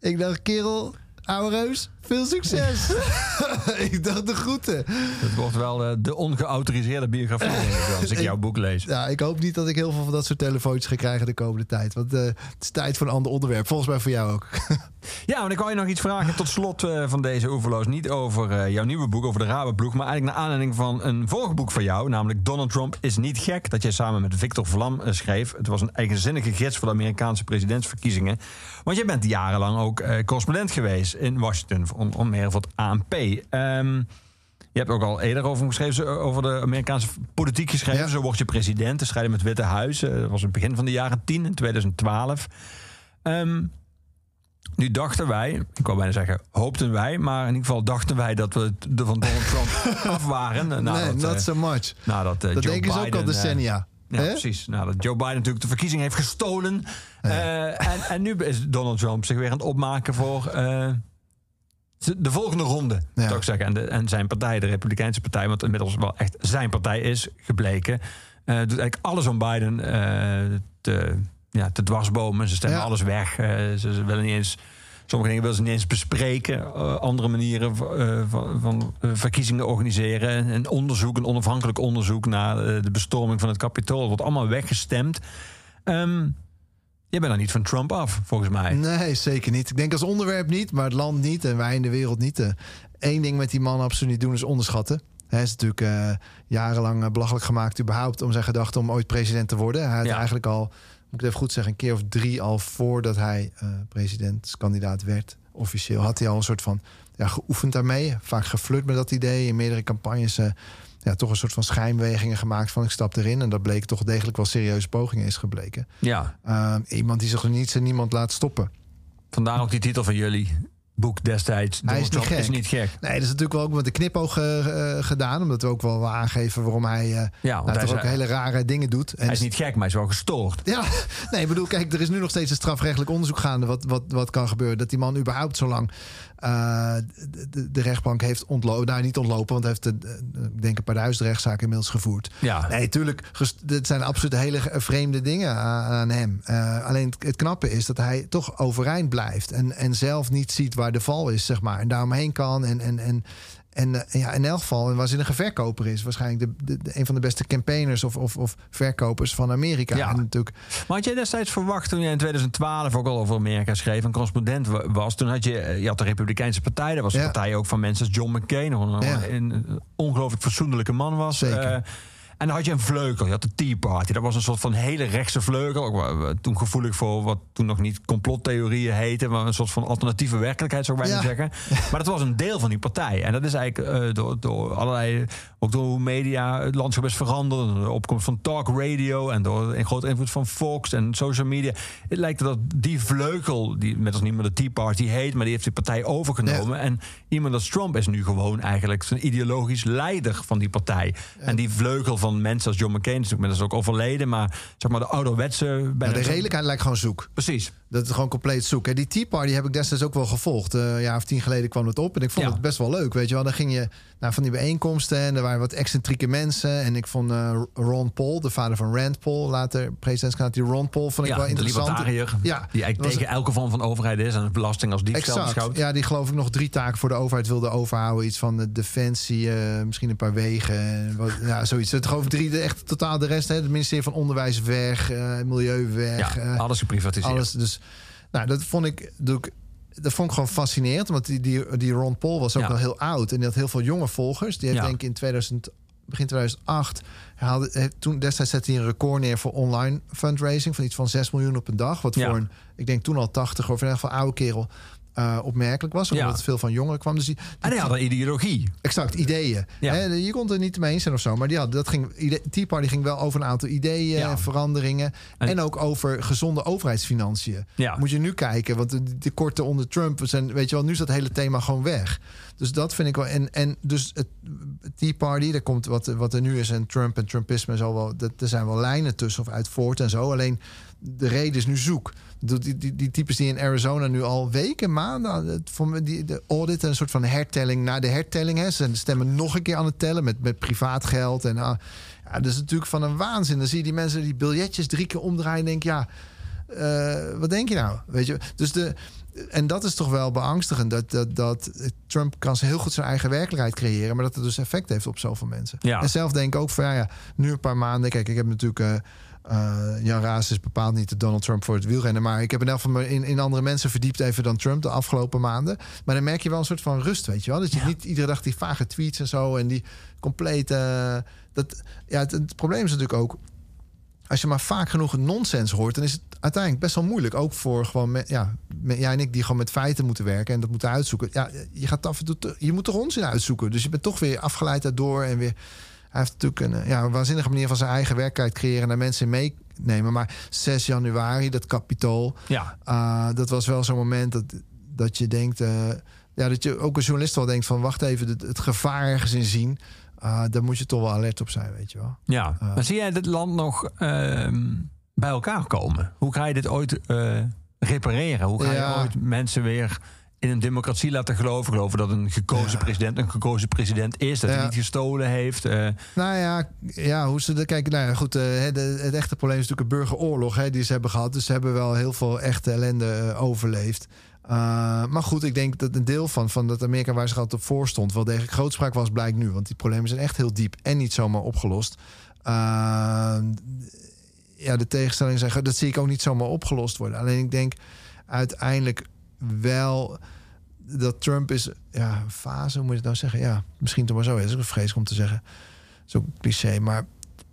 Ik dacht, kerel, ouwe reus, veel succes. <laughs> ik dacht de groeten. Het wordt wel eh, de ongeautoriseerde biografie, ik als <laughs> ik jouw boek lees. Ja, ik hoop niet dat ik heel veel van dat soort telefoontjes ga krijgen de komende tijd. Want eh, het is tijd voor een ander onderwerp. Volgens mij voor jou ook. <laughs> Ja, want ik wou je nog iets vragen tot slot eh, van deze Oeverloos. Niet over eh, jouw nieuwe boek, over de Rabenploeg... maar eigenlijk naar aanleiding van een vorig boek van jou... namelijk Donald Trump is niet gek... dat jij samen met Victor Vlam schreef. Het was een eigenzinnige gids voor de Amerikaanse presidentsverkiezingen. Want jij bent jarenlang ook eh, correspondent geweest in Washington... om, om meer voor het ANP. Ehm, je hebt ook al eerder over geschreven, zo- over de Amerikaanse politiek geschreven. Zo word je president, te strijden met het Witte Huis. Eh, Dat was in het begin van de jaren 10, in 2012. Ehm, nu dachten wij, ik wou bijna zeggen hoopten wij... maar in ieder geval dachten wij dat we de van Donald Trump <laughs> af waren. eh, nee, nadat, not eh, so much. nadat, eh, dat Joe denken ze ook al eh, decennia. ja, precies. Nou, dat Joe Biden natuurlijk de verkiezing heeft gestolen. Eh, en, en nu is Donald Trump zich weer aan het opmaken voor eh, de volgende ronde, zou ik zeggen. En, de, en zijn partij, de Republikeinse partij, wat inmiddels wel echt zijn partij is gebleken, eh, doet eigenlijk alles om Biden eh, te, ja, te dwarsbomen. Ze stemmen Ja. alles weg. Eh, ze, willen niet eens. Sommige dingen willen ze niet eens bespreken. Andere manieren van, van verkiezingen organiseren. Een onderzoek, een onafhankelijk onderzoek naar de bestorming van het Capitool. Dat wordt allemaal weggestemd. Ehm jij bent er niet van Trump af, volgens mij. Nee, zeker niet. Ik denk als onderwerp niet, maar het land niet en wij in de wereld niet. Eén ding met die man absoluut niet doen is onderschatten. Hij is natuurlijk eh, jarenlang eh, belachelijk gemaakt überhaupt om zijn gedachte om ooit president te worden. Hij had Ja. eigenlijk al, moet ik het even goed zeggen, een keer of drie al voordat hij eh presidentskandidaat werd, officieel, had hij al een soort van ja, geoefend daarmee. Vaak geflirt met dat idee. In meerdere campagnes eh, ja, toch een soort van schijnbewegingen gemaakt van ik stap erin. En dat bleek toch degelijk wel serieuze pogingen is gebleken. Ja. Eh, iemand die zich niets en niemand laat stoppen. Vandaar ook die titel van jullie boek destijds. Hij is niet gek. is niet gek. Nee, dat is natuurlijk wel ook met de knipoog eh, eh, gedaan. Omdat we ook wel wel aangeven waarom hij, eh nou, hij toch ook hele rare dingen doet. En Hij is niet gek, maar hij is wel gestoord. Ja, <laughs> nee, ik bedoel, kijk, er is nu nog steeds een strafrechtelijk onderzoek gaande. Wat, wat, wat kan gebeuren. Dat die man überhaupt zo lang eh, de, rechtbank heeft ontlopen. Nou, niet ontlopen, want heeft, de, de- ik denk, een paar duizend rechtszaken inmiddels gevoerd. Ja. Nee, tuurlijk, dit zijn absoluut hele vreemde dingen aan, aan hem. Eh, alleen het, het knappe is dat hij toch overeind blijft. En, en zelf niet ziet waar de val is, zeg maar. En daaromheen kan. En, en, en, en eh, ja, in elk geval, een waanzinnige verkoper is. Waarschijnlijk de, de, de- een van de beste campaigners of, of, of verkopers van Amerika. Ja. En natuurlijk Maar had jij destijds verwacht toen jij in 2012 ook al over Amerika schreef en correspondent wa- was? Toen had je, eh, je had de Republikeinse Partij. Dat was Ja. partij ook van mensen als John McCain. nog Een, Ja. een, een ongelooflijk fatsoenlijke man was. Zeker. Eh, en dan had je een vleugel. Je had de Tea Party. Dat was een soort van hele rechtse vleugel. Ook wel toen gevoelig voor wat toen nog niet complottheorieën heette. Maar een soort van alternatieve werkelijkheid zou ik bijna Ja. zeggen. <laughs> Maar dat was een deel van die partij. En dat is eigenlijk eh, door, door allerlei... Ook door hoe media het landschap is veranderd. De opkomst van talk radio. En door een grote invloed van Fox en social media. Het lijkt dat die vleugel, die met als niet meer de Tea Party heet... maar die heeft die partij overgenomen. En iemand als Trump is nu gewoon eigenlijk... zijn ideologisch leider van die partij. En die vleugel van mensen als John McCain... is natuurlijk inmiddels ook overleden. Maar zeg maar de ouderwetse... Bijna de redelijkheid lijkt gewoon zoek. Precies. Dat is gewoon compleet zoek. En die Tea Party heb ik destijds ook wel gevolgd. Eh, een jaar of tien geleden kwam het op. En ik vond Ja. het best wel leuk. Weet je wel, dan ging je naar van die bijeenkomsten. En er waren wat excentrieke mensen. En ik vond eh, Ron Paul, de vader van Rand Paul, later presidentskandidaat, die Ron Paul, vond ik Ja, wel interessant. Ja, die eigenlijk tegen elke vorm van overheid is. En belasting als Exact. beschouwt. Ja, die geloof ik nog drie taken voor de overheid wilde overhouden. Iets van de defensie, eh, misschien een paar wegen. en Wat, <laughs> ja, zoiets. Het geloof drie, de, echt totaal de rest. Hè. Het ministerie van Onderwijs weg, Milieu weg. Ja, alles geprivatiseerd. alles. Dus, nou, dat vond ik, dat vond ik gewoon fascinerend. Want die, die, die Ron Paul was ook Ja. wel heel oud. En die had heel veel jonge volgers. Die heeft Ja. denk ik in 2000, begin 2008... Hij haalde, toen, destijds zette hij een record neer voor online fundraising... van iets van 6 miljoen op een dag. Wat Ja. voor een, ik denk toen al 80 of in ieder geval oude kerel... eh, opmerkelijk was, omdat Ja. het veel van jongeren kwam. Dus die, En hij had een ideologie. Exact, ideeën. Ja. Hè, je kon het er niet mee eens zijn of zo. Maar die had, dat ging, Tea Party ging wel over een aantal ideeën, Ja. veranderingen. En, En- ook over gezonde overheidsfinanciën. Ja. Moet je nu kijken, want de tekorten onder Trump zijn, weet je wel, nu is dat hele thema gewoon weg. Dus dat vind ik wel. En, en dus het Tea Party, daar komt wat, wat er nu is. En Trump en Trumpisme zal wel. Dat, er zijn wel lijnen tussen of uit voort en zo. Alleen de reden is nu zoek. Die, die, die, types die in Arizona nu al weken, maanden. het- Voor die, de audit, een soort van hertelling na de hertelling. Hè. Ze stemmen nog een keer aan het tellen met, met privaat geld. En, ah, ja, dat is natuurlijk van een waanzin. Dan zie je die mensen die biljetjes drie keer omdraaien. En denk ja, eh, wat denk je nou? Weet je, dus de. En dat is toch wel beangstigend. Dat, dat, dat Trump kan heel goed zijn eigen werkelijkheid creëren. Maar dat het dus effect heeft op zoveel mensen. Ja. En zelf denk ik ook van ja, ja, nu een paar maanden. Kijk, ik heb natuurlijk. eh, eh, Jan Raas is bepaald niet de Donald Trump voor het wielrennen. Maar ik heb in elk geval me in, in andere mensen verdiept even dan Trump de afgelopen maanden. Maar dan merk je wel een soort van rust, weet je wel. Dat je niet iedere dag die vage tweets en zo. En die complete. dat, ja, het, het probleem is natuurlijk ook als je maar vaak genoeg nonsens hoort, dan is het uiteindelijk best wel moeilijk. Ook voor gewoon me- ja, me- jij en ik die gewoon met feiten moeten werken en dat moeten uitzoeken. Ja, je gaat af en toe, te- je moet toch onzin uitzoeken. Dus je bent toch weer afgeleid daardoor en weer. Hij heeft natuurlijk een, eh, ja, een waanzinnige manier van zijn eigen werkelijkheid creëren en daar mensen meenemen. Maar 6 januari, dat kapitool, Ja. uh, dat was wel zo'n moment dat, dat je denkt. eh, ja, dat je ook als journalist wel denkt van wacht even, het, het gevaar ergens in zien. Uh, daar moet je toch wel alert op zijn, weet je wel. Ja, maar zie jij dit land nog ehm, bij elkaar komen? Hoe ga je dit ooit eh, repareren? Hoe ga Ja. je ooit mensen weer in een democratie laten geloven? Geloven dat een gekozen president een gekozen president is, dat hij niet gestolen heeft? eh, Nou ja, ja hoe ze de kijken. Nou ja, goed. eh, de, het echte probleem is natuurlijk een burgeroorlog hè, die ze hebben gehad. Dus ze hebben wel heel veel echte ellende eh, overleefd. Uh, maar goed, ik denk dat een deel van, van dat Amerika waar zich altijd op voor stond, wel degelijk grootspraak was, blijkt nu. Want die problemen zijn echt heel diep en niet zomaar opgelost. Uh, ja, de tegenstellingen zijn, dat zie ik ook niet zomaar opgelost worden. Alleen ik denk uiteindelijk wel dat Trump is, ja, een fase, moet je nou zeggen? Ja, misschien toch maar zo. is ook vrees om te zeggen. Zo'n cliché, maar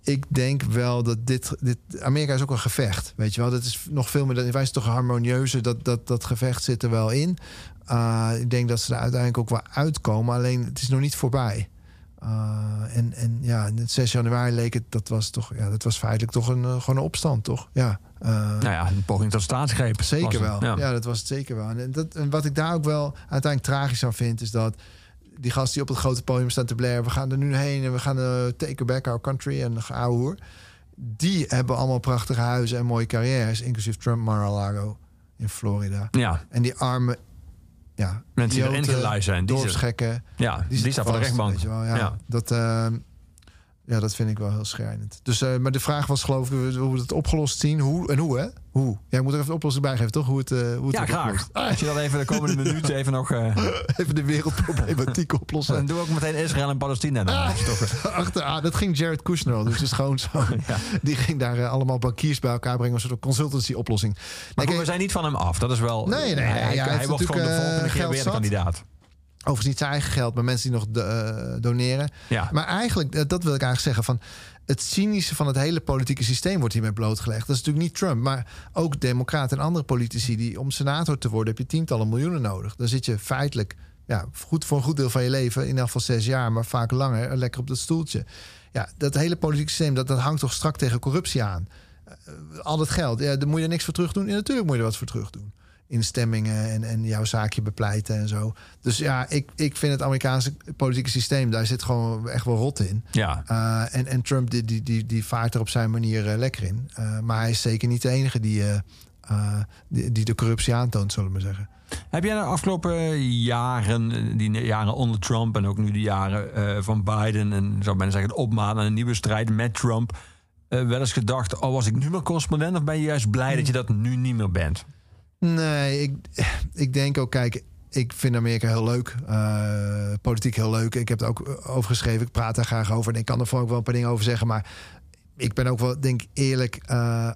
ik denk wel dat dit, dit. Amerika is ook een gevecht. Weet je wel, dat is nog veel meer. Wij zijn toch een harmonieuze. Dat, dat, dat gevecht zit er wel in. Uh, ik denk dat ze er uiteindelijk ook wel uitkomen. Alleen het is nog niet voorbij. Uh, en, en ja, het 6 januari leek het. Dat was toch. Ja, dat was feitelijk toch een, uh, gewoon een opstand, toch? Ja. Uh, nou ja, een poging tot staatsgreep. Zeker wel. Ja. dat was het zeker wel. En, dat, en wat ik daar ook wel uiteindelijk tragisch aan vind, is dat die gasten die op het grote podium staan te blaren... we gaan er nu heen en we gaan uh, take back our country en ouwe. Die hebben allemaal prachtige huizen en mooie carrières... inclusief Trump Mar-a-Lago in Florida. Ja. En die arme... Ja, Mensen die erin geluid zijn. Die dorpsgekken. Ja, die, die staan voor de rechtbank. Weet je wel, ja. ja. Dat, uh, ja, dat vind ik wel heel schrijnend. Dus, uh, maar de vraag was geloof ik hoe we het opgelost zien. Hoe en hoe, hè? Hoe? Ja, ik moet er even de oplossing bij geven, toch? Hoe het, uh, hoe het ja, graag. Als je dan even de komende <laughs> minuten even nog... Uh... even de wereldproblematiek <laughs> oplossen. En doe ook meteen Israël en Palestina. Dan. Ah, toch... Achter, ah, dat ging Jared Kushner al, dus gewoon zo. <laughs> ja. Die ging daar allemaal bankiers bij elkaar brengen. Een soort consultancy oplossing. Maar nee, we zijn niet van hem af. Dat is wel... Nee, nee. Hij, ja, hij, hij wordt gewoon de volgende keer weer de kandidaat. Overigens niet zijn eigen geld, maar mensen die nog de, uh, doneren. Ja. Maar eigenlijk, dat wil ik eigenlijk zeggen... van het cynische van het hele politieke systeem wordt hiermee blootgelegd. Dat is natuurlijk niet Trump, maar ook democraten en andere politici... die om senator te worden, heb je tientallen miljoenen nodig. Dan zit je feitelijk ja, goed voor een goed deel van je leven... in elk geval zes jaar, maar vaak langer, lekker op dat stoeltje. Ja, dat hele politieke systeem, dat, dat hangt toch strak tegen corruptie aan. Uh, al dat geld, ja, daar moet je er niks voor terug doen. Ja, natuurlijk moet je er wat voor terug doen instemmingen en, en jouw zaakje bepleiten en zo. Dus ja, ik, ik vind het Amerikaanse politieke systeem, daar zit gewoon echt wel rot in. Ja. Uh, en, en Trump die, die, die, die vaart er op zijn manier uh, lekker in. Uh, maar hij is zeker niet de enige die, die, die, de corruptie aantoont, zullen we maar zeggen. Heb jij de afgelopen jaren, die jaren onder Trump en ook nu de jaren van Biden en zou men zeggen, opmaat naar een nieuwe strijd met Trump, wel eens gedacht, oh was ik nu maar correspondent of ben je juist blij dat je dat nu niet meer bent? Nee, ik, ik denk ook, kijk, ik vind Amerika heel leuk. Uh, politiek heel leuk. Ik heb er ook over geschreven. Ik praat daar graag over. En ik kan er ook wel een paar dingen over zeggen. Maar ik ben ook wel, denk eerlijk... Uh,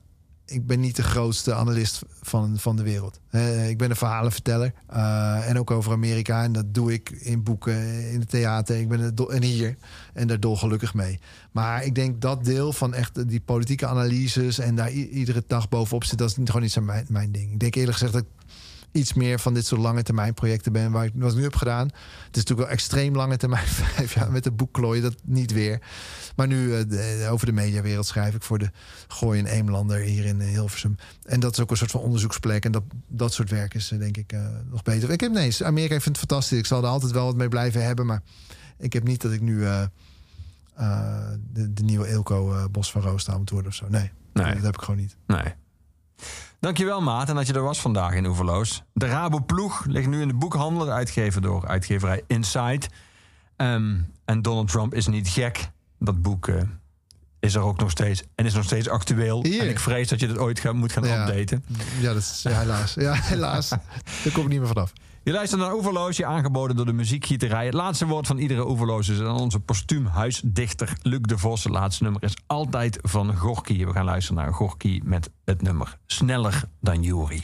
ik ben niet de grootste analist van, van de wereld. Uh, ik ben een verhalenverteller. en ook over Amerika. En dat doe ik in boeken, in het theater. Ik ben en hier. En daar dolgelukkig mee. Maar ik denk dat deel van echt die politieke analyses... en daar iedere dag bovenop zit... dat is gewoon niet zo mijn, mijn ding. Ik denk eerlijk gezegd dat ik iets meer van dit soort lange termijn projecten ben. Waar ik, wat nu heb gedaan. Het is natuurlijk wel extreem lange termijn. <laughs> Vijf jaar met de boek klooien, dat niet weer. Maar nu eh, de- over de mediawereld schrijf ik voor de Gooi en Eemlander hier in eh, Hilversum. En dat is ook een soort van onderzoeksplek. En dat, dat soort werk is eh, denk ik eh, nog beter. Ik heb nee, Amerika ik vind het fantastisch. Ik zal er altijd wel wat mee blijven hebben. Maar ik heb niet dat ik nu eh, eh, de, de nieuwe Eelco eh, Bos van Roos aan moet worden of zo. Nee, Nee. dat heb ik gewoon niet. Nee. Dankjewel, Maat, en dat je er was vandaag in Oeverloos. De Rabo Ploeg ligt nu in de boekhandel, uitgegeven door uitgeverij Insight. Ehm, en Donald Trump is niet gek. Dat boek eh, is er ook nog steeds en is nog steeds actueel. En ik vrees dat je het ooit gaat, moet gaan Ja. updaten. Ja, dat is ja, helaas. Ja, helaas. <laughs> Daar kom ik niet meer vanaf. Je luistert naar Oeverloos, je aangeboden door de muziekgieterij. Het laatste woord van iedere Oeverloos is aan onze postuum huisdichter Luc de Vos. Het laatste nummer is altijd van Gorky. We gaan luisteren naar Gorky met het nummer Sneller dan Jury.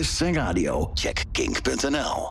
Playlists en radio, check kink.nl.